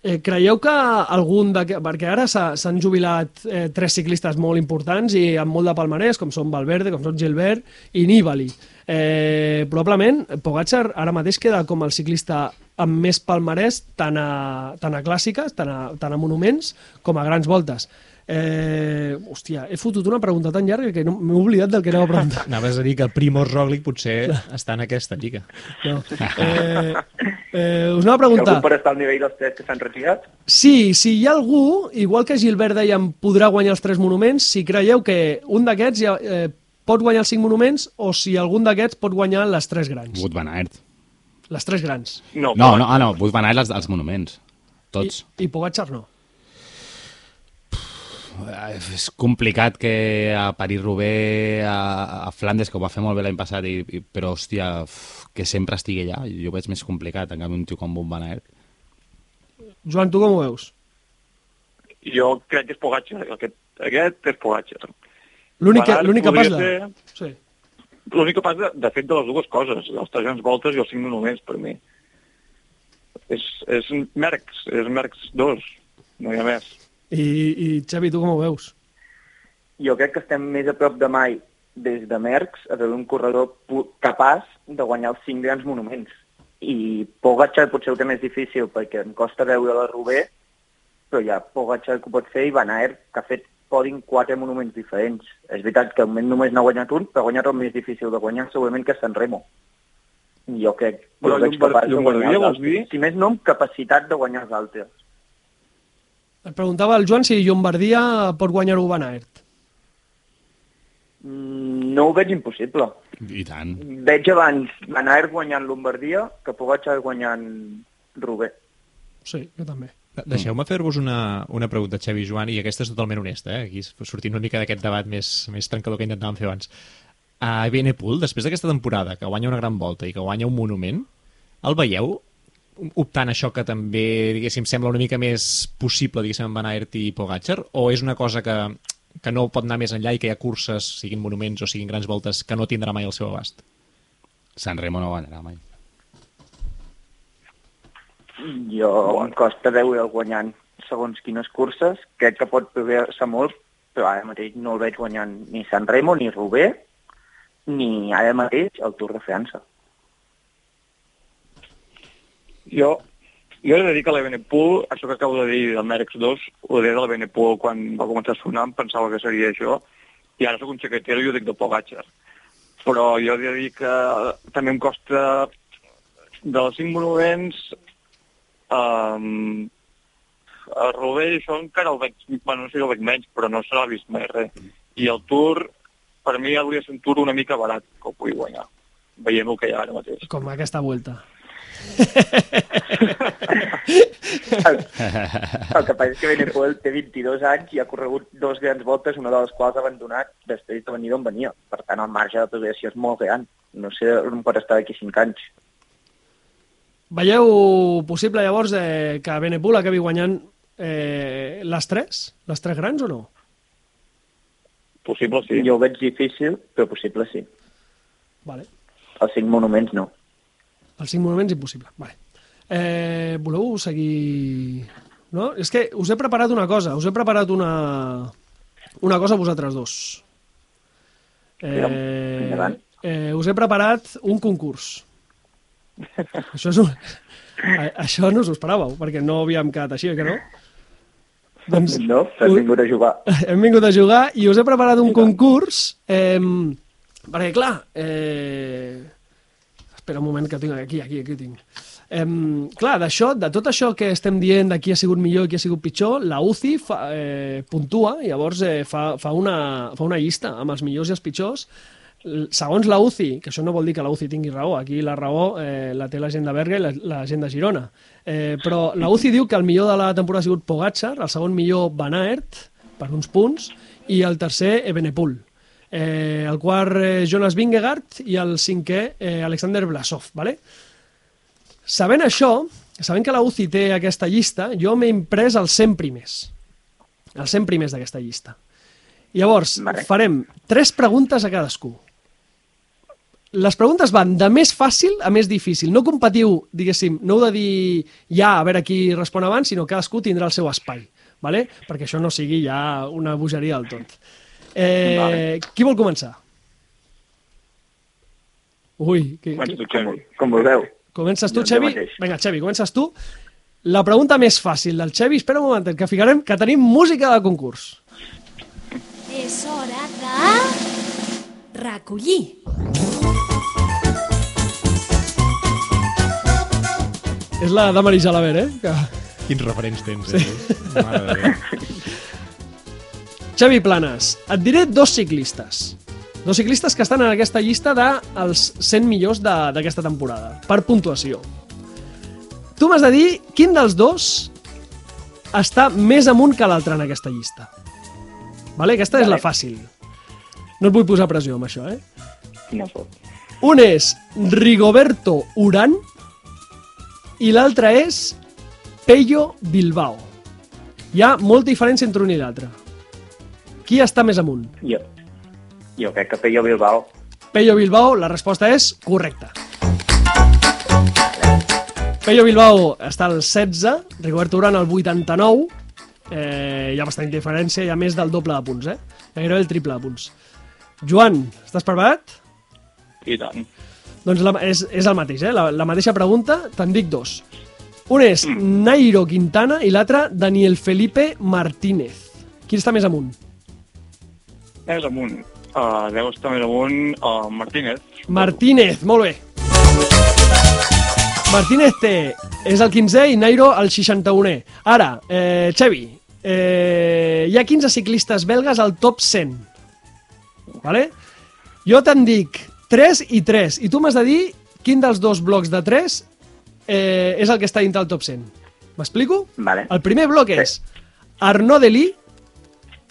Eh, creieu que algun de... Perquè ara s'ha- s'han jubilat eh, tres ciclistes molt importants i amb molt de palmarès, com són Valverde, com són Gilbert i Nibali. Eh, probablement Pogacar ara mateix queda com el ciclista amb més palmarès tant a, tant a clàssiques, tant a, tant a monuments, com a grans voltes. Eh, hòstia, he fotut una pregunta tan llarga que no, m'he oblidat del que anava a preguntar. Anaves a dir que Primoz Roglic potser està en aquesta lliga. No. Eh, eh, us anava a preguntar... algú per estar al nivell dels tres que s'han retirat, Sí, si hi ha algú, igual que Gilbert dèiem, podrà guanyar els tres monuments, si creieu que un d'aquests ja, eh, pot guanyar els cinc monuments o si algun d'aquests pot guanyar les tres grans. Wout van Aert. Les tres grans. No, No, no, ah, no, Wout van Aert els, els monuments. Tots. I, i Pogacar no. Eh, És complicat que a París-Roubaix, a, a Flandes, que ho va fer molt bé l'any passat, i, i, però, hòstia, que sempre estigui allà, jo ho veig més complicat, en canvi un tio com Wout van Aert. Joan, tu com ho veus? Jo crec que és Pogacar. Aquest, aquest és Pogacar. L'únic que, passa... ser- Sí. L'únic que passa, de fet, de les dues coses, els tres grans voltes i els cinc monuments, per mi. És, és Merckx, és Merckx 2, no hi ha més. I, I Xavi, tu com ho veus? jo crec que estem més a prop de mai des de Merckx a veure un corredor capaç de guanyar els cinc grans monuments. I Pogacar potser ho té més difícil perquè em costa veure la Roubaix, però hi ha Pogacar que ho pot fer i Van Aert que ha fet podin quatre monuments diferents. És veritat que moment només n'ha guanyat un, però ha guanyat el més difícil de guanyar segurament que és San Remo. Jo crec que Però el veig Llombard- capaç de guanyar els altres. Si més no, amb capacitat de guanyar els altres. Et preguntava el Joan si Llombardia pot guanyar-ho Van Aert. Mm, No ho veig impossible. I tant. Veig abans Van Aert guanyant Lombardia que Pogacar guanyant Roubaix. Sí, jo també. Deixeu-me fer-vos una, una pregunta, Xavi i Joan, i aquesta és totalment honesta, eh? aquí sortint una mica d'aquest debat més, més trencador que intentàvem fer abans. A Benepul, després d'aquesta temporada, que guanya una gran volta i que guanya un monument, el veieu optant això que també, diguéssim, sembla una mica més possible, diguéssim, amb Van Aert i Pogacar, o és una cosa que, que no pot anar més enllà i que hi ha curses, siguin monuments o siguin grans voltes, que no tindrà mai el seu abast? San Remo no guanyarà mai. Jo em costa veure guanyant segons quines curses. Crec que pot progressar molt, però ara mateix no el veig guanyant ni San Remo, ni Roubaix, ni ara mateix el Tour de França. Jo, jo he de dir que la Benepool, això que acabo de dir del Merckx 2, ho deia de la Benepool quan va començar a sonar, em pensava que seria això, i ara sóc un xaquetero i ho dic de Pogacar. Però jo he de dir que també em costa dels cinc monuments um, el Rovell, això encara el veig, bueno, no sé si el veig menys, però no se l'ha vist mai res. I el Tour, per mi hauria de ser un Tour una mica barat que ho pugui guanyar. Veiem el que hi ha ara mateix. Com aquesta vuelta. El, el que passa és que Benepoel té 22 anys i ha corregut dos grans voltes, una de les quals ha abandonat després de venir d'on venia. Per tant, el marge de progressió és molt gran. No sé on pot estar d'aquí 5 anys. Veieu possible llavors eh, que Benepul acabi guanyant eh, les tres? Les tres grans o no? Possible, sí. Jo ho veig difícil, però possible sí. Vale. Els cinc monuments no. Els cinc monuments impossible. Vale. Eh, voleu seguir... No? És que us he preparat una cosa. Us he preparat una, una cosa a vosaltres dos. Eh, eh, us he preparat un concurs. això, és un... a- això no us ho esperàveu, perquè no havíem quedat així, que no? Doncs No, s'ha vingut a jugar. hem vingut a jugar i us he preparat un concurs eh, perquè, clar, eh, espera un moment que tinc aquí, aquí, aquí tinc. Eh, clar, d'això, de tot això que estem dient de qui ha sigut millor i qui ha sigut pitjor, la UCI fa, eh, puntua i llavors eh, fa, fa, una, fa una llista amb els millors i els pitjors segons la UCI, que això no vol dir que la UCI tingui raó, aquí la raó eh, la té la gent de Berga i la, la gent de Girona. Eh, però la UCI diu que el millor de la temporada ha sigut Pogacar, el segon millor Van Aert, per uns punts, i el tercer Ebenepul. El quart eh, Jonas Vingegaard i el cinquè eh, Alexander Blasov, ¿vale? Sabent això, sabent que la UCI té aquesta llista, jo m'he imprès els 100 primers. Els 100 primers d'aquesta llista. Llavors, Vale. farem tres preguntes a cadascú. Les preguntes van de més fàcil a més difícil. No competiu, diguéssim, no heu de dir ja a veure qui respon abans, sinó cadascú tindrà el seu espai, vale? perquè això no sigui ja una bogeria del tot. Eh, Vale. Qui vol començar? Ui, qui, Bueno, Com, com vulgueu. Comences tu, Xevi? Vinga, Xevi, comences tu. La pregunta més fàcil del Xevi, espera un moment, que ficarem que tenim música de concurs. És hora de... recollir. És la de Marisa Laver, eh? Que... Quins referents tens, eh? Mare de Déu. Xavi Planes, et diré dos ciclistes. Dos ciclistes que estan en aquesta llista dels 100 millors de- d'aquesta temporada, per puntuació. Tu m'has de dir quin dels dos està més amunt que l'altre en aquesta llista. Vale? Aquesta és la fàcil. No et vull posar pressió amb això, eh? Quina por. Un és Rigoberto Urán i l'altre és Pello Bilbao. Hi ha molta diferència entre un i l'altre. Qui està més amunt? Jo, jo crec que Pello Bilbao. Pello Bilbao, la resposta és correcta. Pello Bilbao està al 16, Rigoberto Urán al 89, eh, hi ha bastant diferència, hi ha més del doble de punts, eh? Gairebé el triple de punts. Joan, estàs preparat? I tant. Doncs la, és, és el mateix, eh? La, la mateixa pregunta, te'n dic dos. Un és Nairo Quintana i l'altre Daniel Felipe Martínez. Qui està més amunt? Més amunt. Uh, deu estar més amunt uh, Martínez. Martínez, molt bé. Martínez té, és el 15è i Nairo el 61è. Ara, eh, Xevi, eh, hi ha 15 ciclistes belgues al top 100. Vale? Jo te'n dic 3 i 3, i tu m'has de dir quin dels dos blocs de 3 eh, és el que està dintre del top 100. M'explico? Vale. El primer bloc és Arnaud Delí,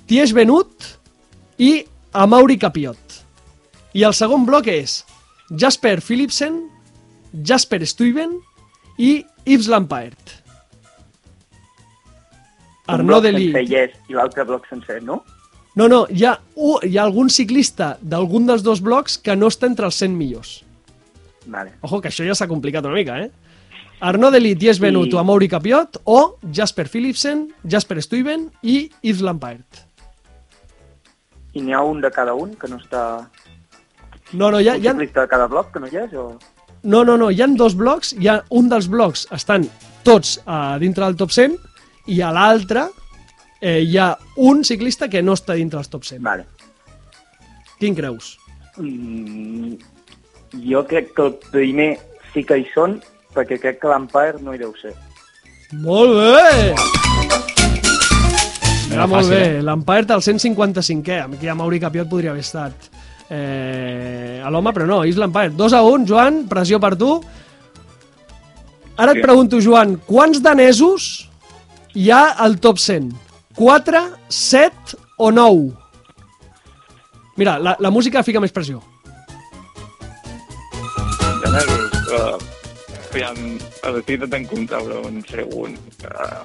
Ties Benut i Amaury Capiot. I el segon bloc és Jasper Philipsen, Jasper Stuyven i Yves Lampaert. Un Arnaud bloc Delí. sencer yes i l'altre bloc sencer, no? No, no, hi ha, u- hi ha algun ciclista d'algun dels dos blocs que no està entre els 100 millors. Vale. Ojo, que això ja s'ha complicat una mica, eh? Arnaud Delí, Ties Benut I- o Amaury Capiot o Jasper Philipsen, Jasper Stuyven i Yves Lampaert. I n'hi ha un de cada un que no està... No, no, hi ha, un hi ha, ciclista de cada bloc que no hi és? O... no, no, no, hi ha dos blocs, hi ha un dels blocs estan tots a dintre del top 100 i a l'altre eh, hi ha un ciclista que no està dintre dels top 100. Vale. Quin creus? Mm, jo crec que el primer sí que hi són, perquè crec que l'Empire no hi deu ser. Molt bé! No Era era molt fàcil, bé. eh? L'Empire al 155è. Aquí a Mauri Capiot podria haver estat eh, a l'home, però no, és l'Empire. 2 a 1, Joan, pressió per tu. Ara et pregunto, Joan, quants danesos hi ha al top 100? 4, 7 o 9? Mira, la, la música fica més pressió. Danesos. Uh, aviam, estic intentant comptar, però en sé un. Uh,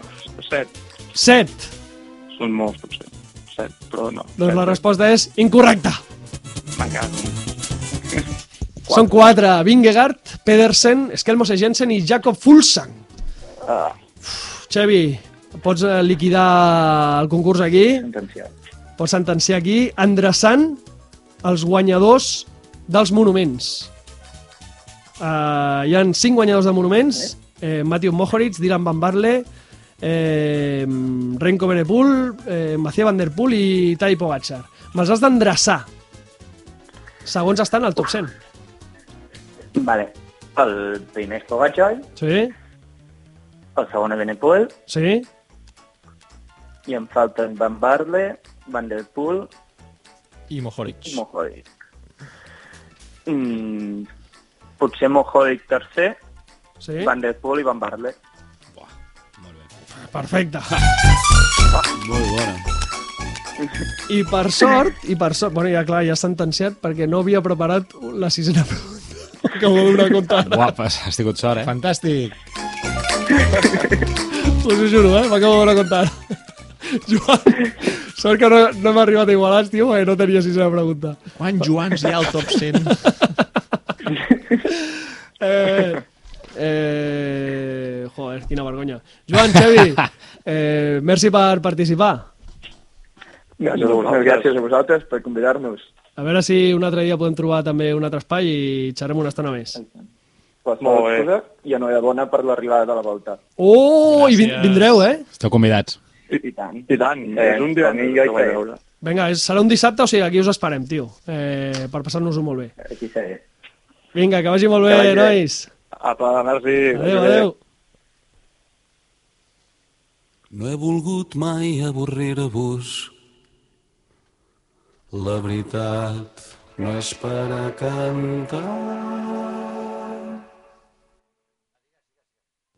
set. 7. Són molts, potser. Set, però no. Doncs set. la resposta és incorrecta. M'encanta. Són 4. Vingegaard, Pedersen, Skelmose Jensen i Jacob Fulsang. Ah, Xevi, pots eh, liquidar el concurs aquí, sentenciat. pots sentenciar aquí, endreçant els guanyadors dels monuments. Uh, hi han cinc guanyadors de monuments, eh, Matthew Mohoric, Dylan Van Barle, eh, Renko Benepul, eh, Maciej Van Der Poel i Tai Pogacar. Me'ls has d'endreçar. Segons estan al top 100. Vale. El primer és Pogacar, Sí? el segon és Benepoel, Sí? i em falten Van Barle, Van Der Poel I Mohoric. i Mohoric. Mm, potser Mohoric tercer, Sí? Van Der Poel i Van Barle. Perfecte. Molt bona. I per sort, i per sort, bueno, ja clar, ja sentenciat perquè no havia preparat la sisena pregunta. Acabo de donar compte. Guapes, has tingut sort, eh? Fantàstic. Us ho juro, eh? M'acabo de donar compte. Joan, sort que no, no hem arribat a igualats, tio, perquè no tenia sisena pregunta. Quants Joans hi ha al top 100? Eh, eh, joder, quina vergonya. Joan, Xavi, eh, merci per participar. Gràcies a vosaltres. Gràcies a vosaltres per convidar-nos. A veure si un altre dia podem trobar també un altre espai i xerrem una estona més. Molt bé. I enhorabona per l'arribada de la volta. Oh, i vin Gràcies. vindreu, eh? Esteu convidats. I tant. I tant, Eh, és un dia que vaig veure. Vinga, és, serà un dissabte, o sigui, aquí us esperem, tio, eh, per passar-nos-ho molt bé. Aquí seré. Vinga, que vagi molt bé, vagi bé. nois. Apa, merci. Adéu, adéu. No he volgut mai avorrir-vos. La veritat no és per a cantar.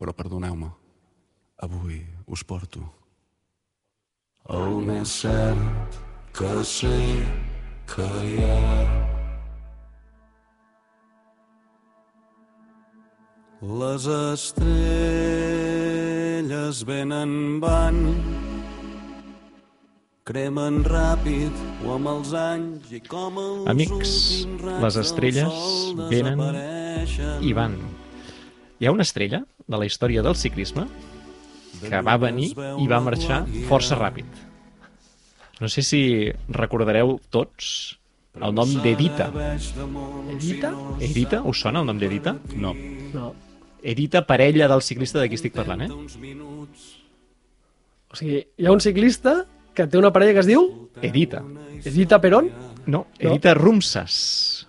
Però perdoneu-me, avui us porto el més cert que sé que hi ha. Les estrelles venen van cremen ràpid o amb els anys i com els Amics, les estrelles venen. I van. Hi ha una estrella de la història del ciclisme que va venir i va marxar força ràpid. No sé si recordareu tots el nom d'Edita. Edita? Edita? Us sona el nom d'Edita? No. No. Edita, parella del ciclista de qui estic parlant, eh? O sigui, hi ha un ciclista que té una parella que es diu Edita. Edita Perón. No, Edita Rumsas.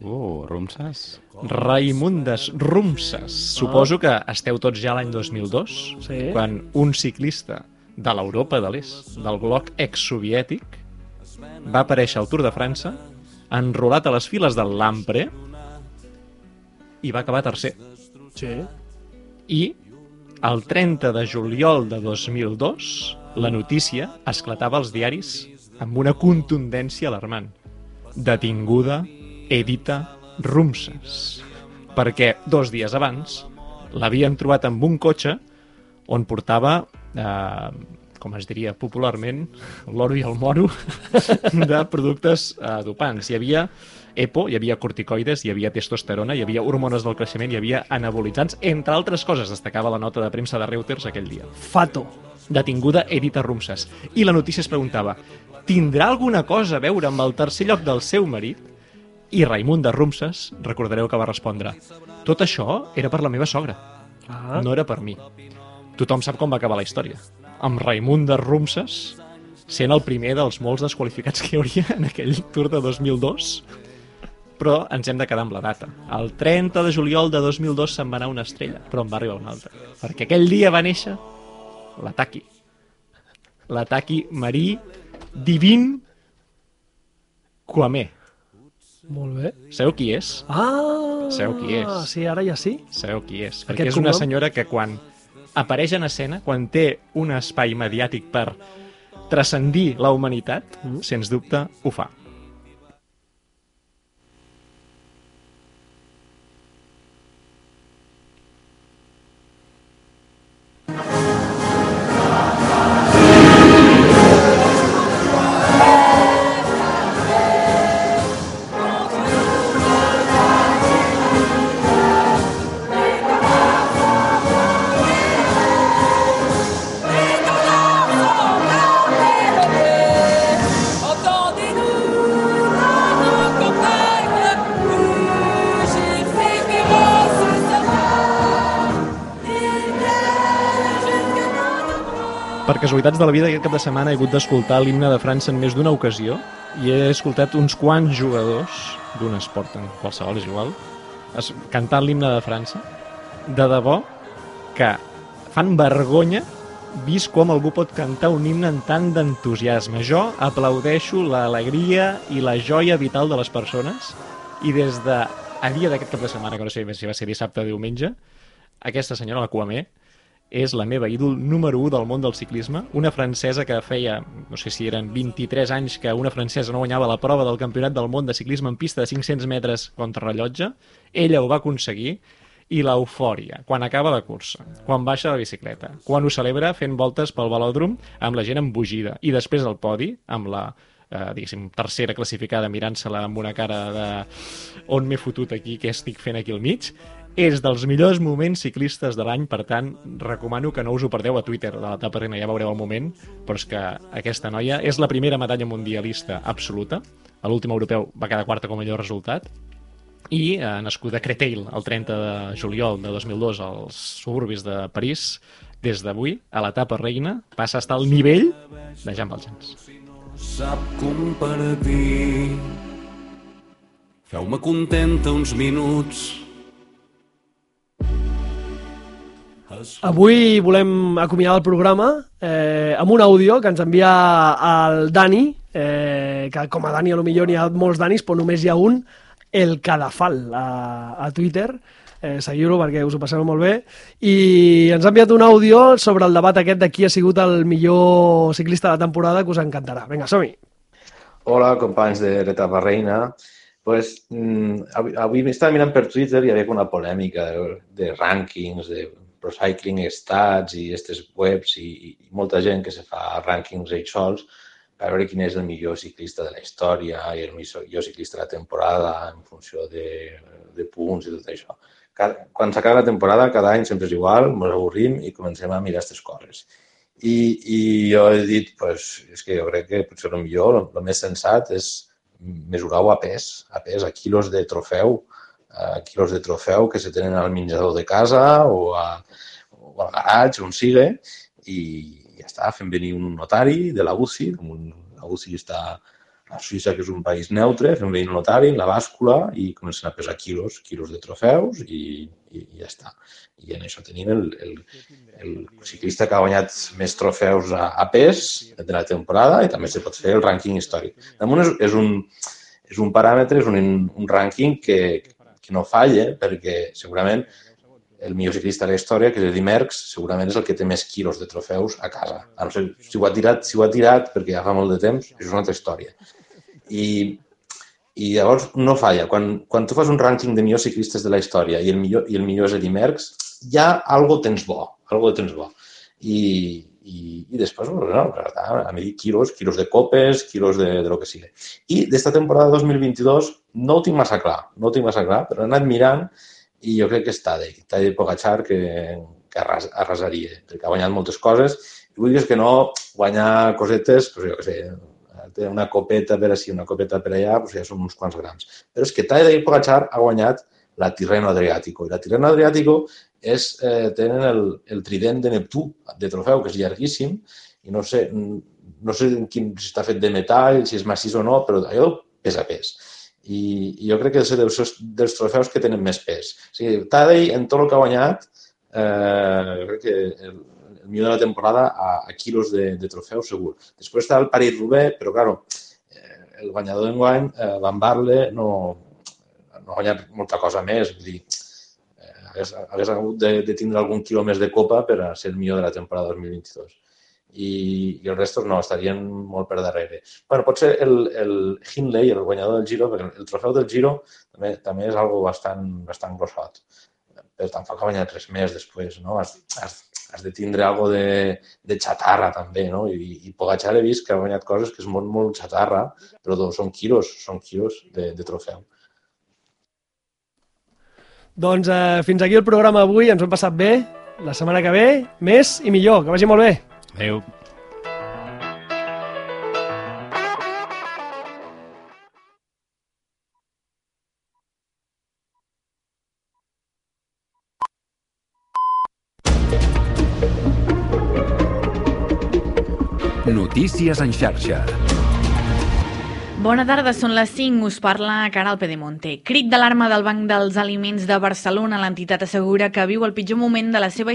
Uh, Rumses? Raimundes Rumsas. Suposo que esteu tots ja l'any 2002, Sí. quan un ciclista de l'Europa de l'Est, del bloc exsoviètic, va aparèixer al Tour de França, enrolat a les files del Lampre i va acabar tercer. Sí. I el 30 de juliol de 2002 la notícia esclatava als diaris amb una contundència alarmant. Detinguda Edita Rumsas. Perquè dos dies abans l'havien trobat amb un cotxe on portava, eh, com es diria popularment, l'oro i el moro de productes eh, dopants. Hi havia EPO, hi havia corticoides, hi havia testosterona, hi havia hormones del creixement, hi havia anabolitzants, entre altres coses, destacava la nota de premsa de Reuters aquell dia. Fato. Detinguda Edita Rumsas. I la notícia es preguntava, tindrà alguna cosa a veure amb el tercer lloc del seu marit? I Raimund de Rumsas, recordareu que va respondre, tot això era per la meva sogra, Ah. no era per mi. Tothom sap com va acabar la història. Amb Raimund de Rumsas sent el primer dels molts desqualificats que hi hauria en aquell Tour de 2002, però ens hem de quedar amb la data. El 30 de juliol de 2002 se'n va anar una estrella, però en va arribar una altra. Perquè aquell dia va néixer l'Ataki. L'Ataki Marí Divin Kwame. Molt bé. Sabeu qui és? Ah! Sabeu qui és? Sí, ara ja sí. Sabeu qui és? Aquest Perquè és una senyora que quan apareix en escena, quan té un espai mediàtic per transcendir la humanitat, Mm. sens dubte ho fa. Per casualitats de la vida, aquest cap de setmana he hagut d'escoltar l'himne de França en més d'una ocasió i he escoltat uns quants jugadors d'un esport, en qualsevol és igual, cantant l'himne de França. De debò que fan vergonya vist com algú pot cantar un himne amb tant d'entusiasme. Jo aplaudeixo l'alegria i la joia vital de les persones i des de a dia d'aquest cap de setmana, que no sé si va ser dissabte o diumenge, aquesta senyora, la Cuamé, és la meva ídol número 1 del món del ciclisme, una francesa que feia, no sé si eren 23 anys que una francesa no guanyava la prova del campionat del món de ciclisme en pista de 500 metres contra rellotge, ella ho va aconseguir i l'eufòria, quan acaba la cursa, quan baixa la bicicleta, quan ho celebra fent voltes pel velòdrom amb la gent embogida, i després al podi, amb la eh, diguéssim, tercera classificada mirant-se-la amb una cara de on m'he fotut aquí, què estic fent aquí al mig, és dels millors moments ciclistes de l'any, per tant, recomano que no us ho perdeu a Twitter de l'etapa reina, ja veureu el moment, però és que aquesta noia és la primera medalla mundialista absoluta, a l'últim europeu va quedar quarta com a millor resultat, i eh, nascuda a Créteil el 30 de juliol de 2002 als suburbis de París, des d'avui, a l'etapa reina, passa a estar al nivell de Jean Valjeans. sap compartir. Feu-me contenta uns minuts. Avui volem acomiadar el programa eh, amb un àudio que ens envia el Dani, eh, que com a Dani a lo millor n'hi ha molts Danis, però només hi ha un, el Cadafal, a, a Twitter. Eh, Seguiu-lo perquè us ho passeu molt bé. I ens ha enviat un àudio sobre el debat aquest de qui ha sigut el millor ciclista de la temporada que us encantarà. Vinga, som-hi! Hola, companys de l'etapa reina. Pues, mm, avui, avui estava mirant per Twitter i hi havia una polèmica de, de rànquings, de Pro Cycling Stats i aquestes webs i, i molta gent que se fa rànquings ells sols per veure quin és el millor ciclista de la història i el millor ciclista de la temporada en funció de, de punts i tot això. Cada, quan s'acaba la temporada, cada any sempre és igual, ens avorrim i comencem a mirar aquestes coses. I, I jo he dit, pues, és que jo crec que potser el millor, el, el més sensat és mesurar-ho a pes, a pes, a quilos de trofeu, quilos de trofeu que se tenen al menjador de casa o, a, o al garatge, on sigui, i ja està, fent venir un notari de la UCI, un, la UCI està a Suïssa, que és un país neutre, fem venir un notari, la bàscula, i comencen a pesar quilos, quilos de trofeus, i, i, i ja està. I en això tenim el, el, el ciclista que ha guanyat més trofeus a, a pes de la temporada i també se pot fer el rànquing històric. Damunt és, és, un, és un paràmetre, és un, un rànquing que, que no falla, perquè segurament el millor ciclista de la història, que és Eddy Merckx, segurament és el que té més quilos de trofeus a casa. A no ser, si ho ha tirat, si ho ha tirat perquè ja fa molt de temps, és una altra història. I, i llavors no falla. Quan, quan tu fas un rànquing de millors ciclistes de la història i el millor, i el millor és Eddy Merckx, ja algo tens bo, algo tens bo. I, i, i després, bueno, a medir quilos, quilos de copes, quilos de, de lo que sigui. I d'esta temporada 2022 no ho tinc massa clar, no ho tinc massa clar, però he anat mirant i jo crec que és Tadej, Tadej Pogacar que, que arras, arrasaria, perquè ha guanyat moltes coses. I dir que no guanyar cosetes, doncs jo què sé, té una copeta per així, una copeta per allà, doncs ja són uns quants grams. Però és que Tadej Pogacar ha guanyat la Tirreno Adriàtico. I la Tirreno Adriàtico és, eh, tenen el, el trident de Neptú de trofeu, que és llarguíssim, i no sé, no sé quin, si està fet de metall, si és massís o no, però allò pesa pes. I, i jo crec que és dels, dels trofeus que tenen més pes. O sigui, Tadej, en tot el que ha guanyat, eh, crec que el, el millor de la temporada a, a quilos de, de trofeu, segur. Després està el París-Roubaix, però, claro, eh, el guanyador d'enguany, eh, Van Barle, no, no ha guanyat molta cosa més. Vull dir, hagués, hagués hagut de, de tindre algun quilo més de copa per a ser el millor de la temporada 2022 i, i els restos no, estarien molt per darrere. bueno, potser el, el Hindley, el guanyador del Giro, perquè el trofeu del Giro també, també és algo bastant, bastant grossot. Però tampoc ha guanyat res més després, no? Has, has, has de tindre algo de, de xatarra també, no? I, i Pogacar he vist que ha guanyat coses que és molt, molt xatarra, però doncs, són quilos, són quilos de, de trofeu. Doncs eh, fins aquí el programa avui, ens ho hem passat bé. La setmana que ve, més i millor. Que vagi molt bé. Adéu. Notícies en xarxa. Bona tarda, són les 5, us parla Caral Pedemonte. Crit d'alarma del Banc dels Aliments de Barcelona, l'entitat assegura que viu el pitjor moment de la seva història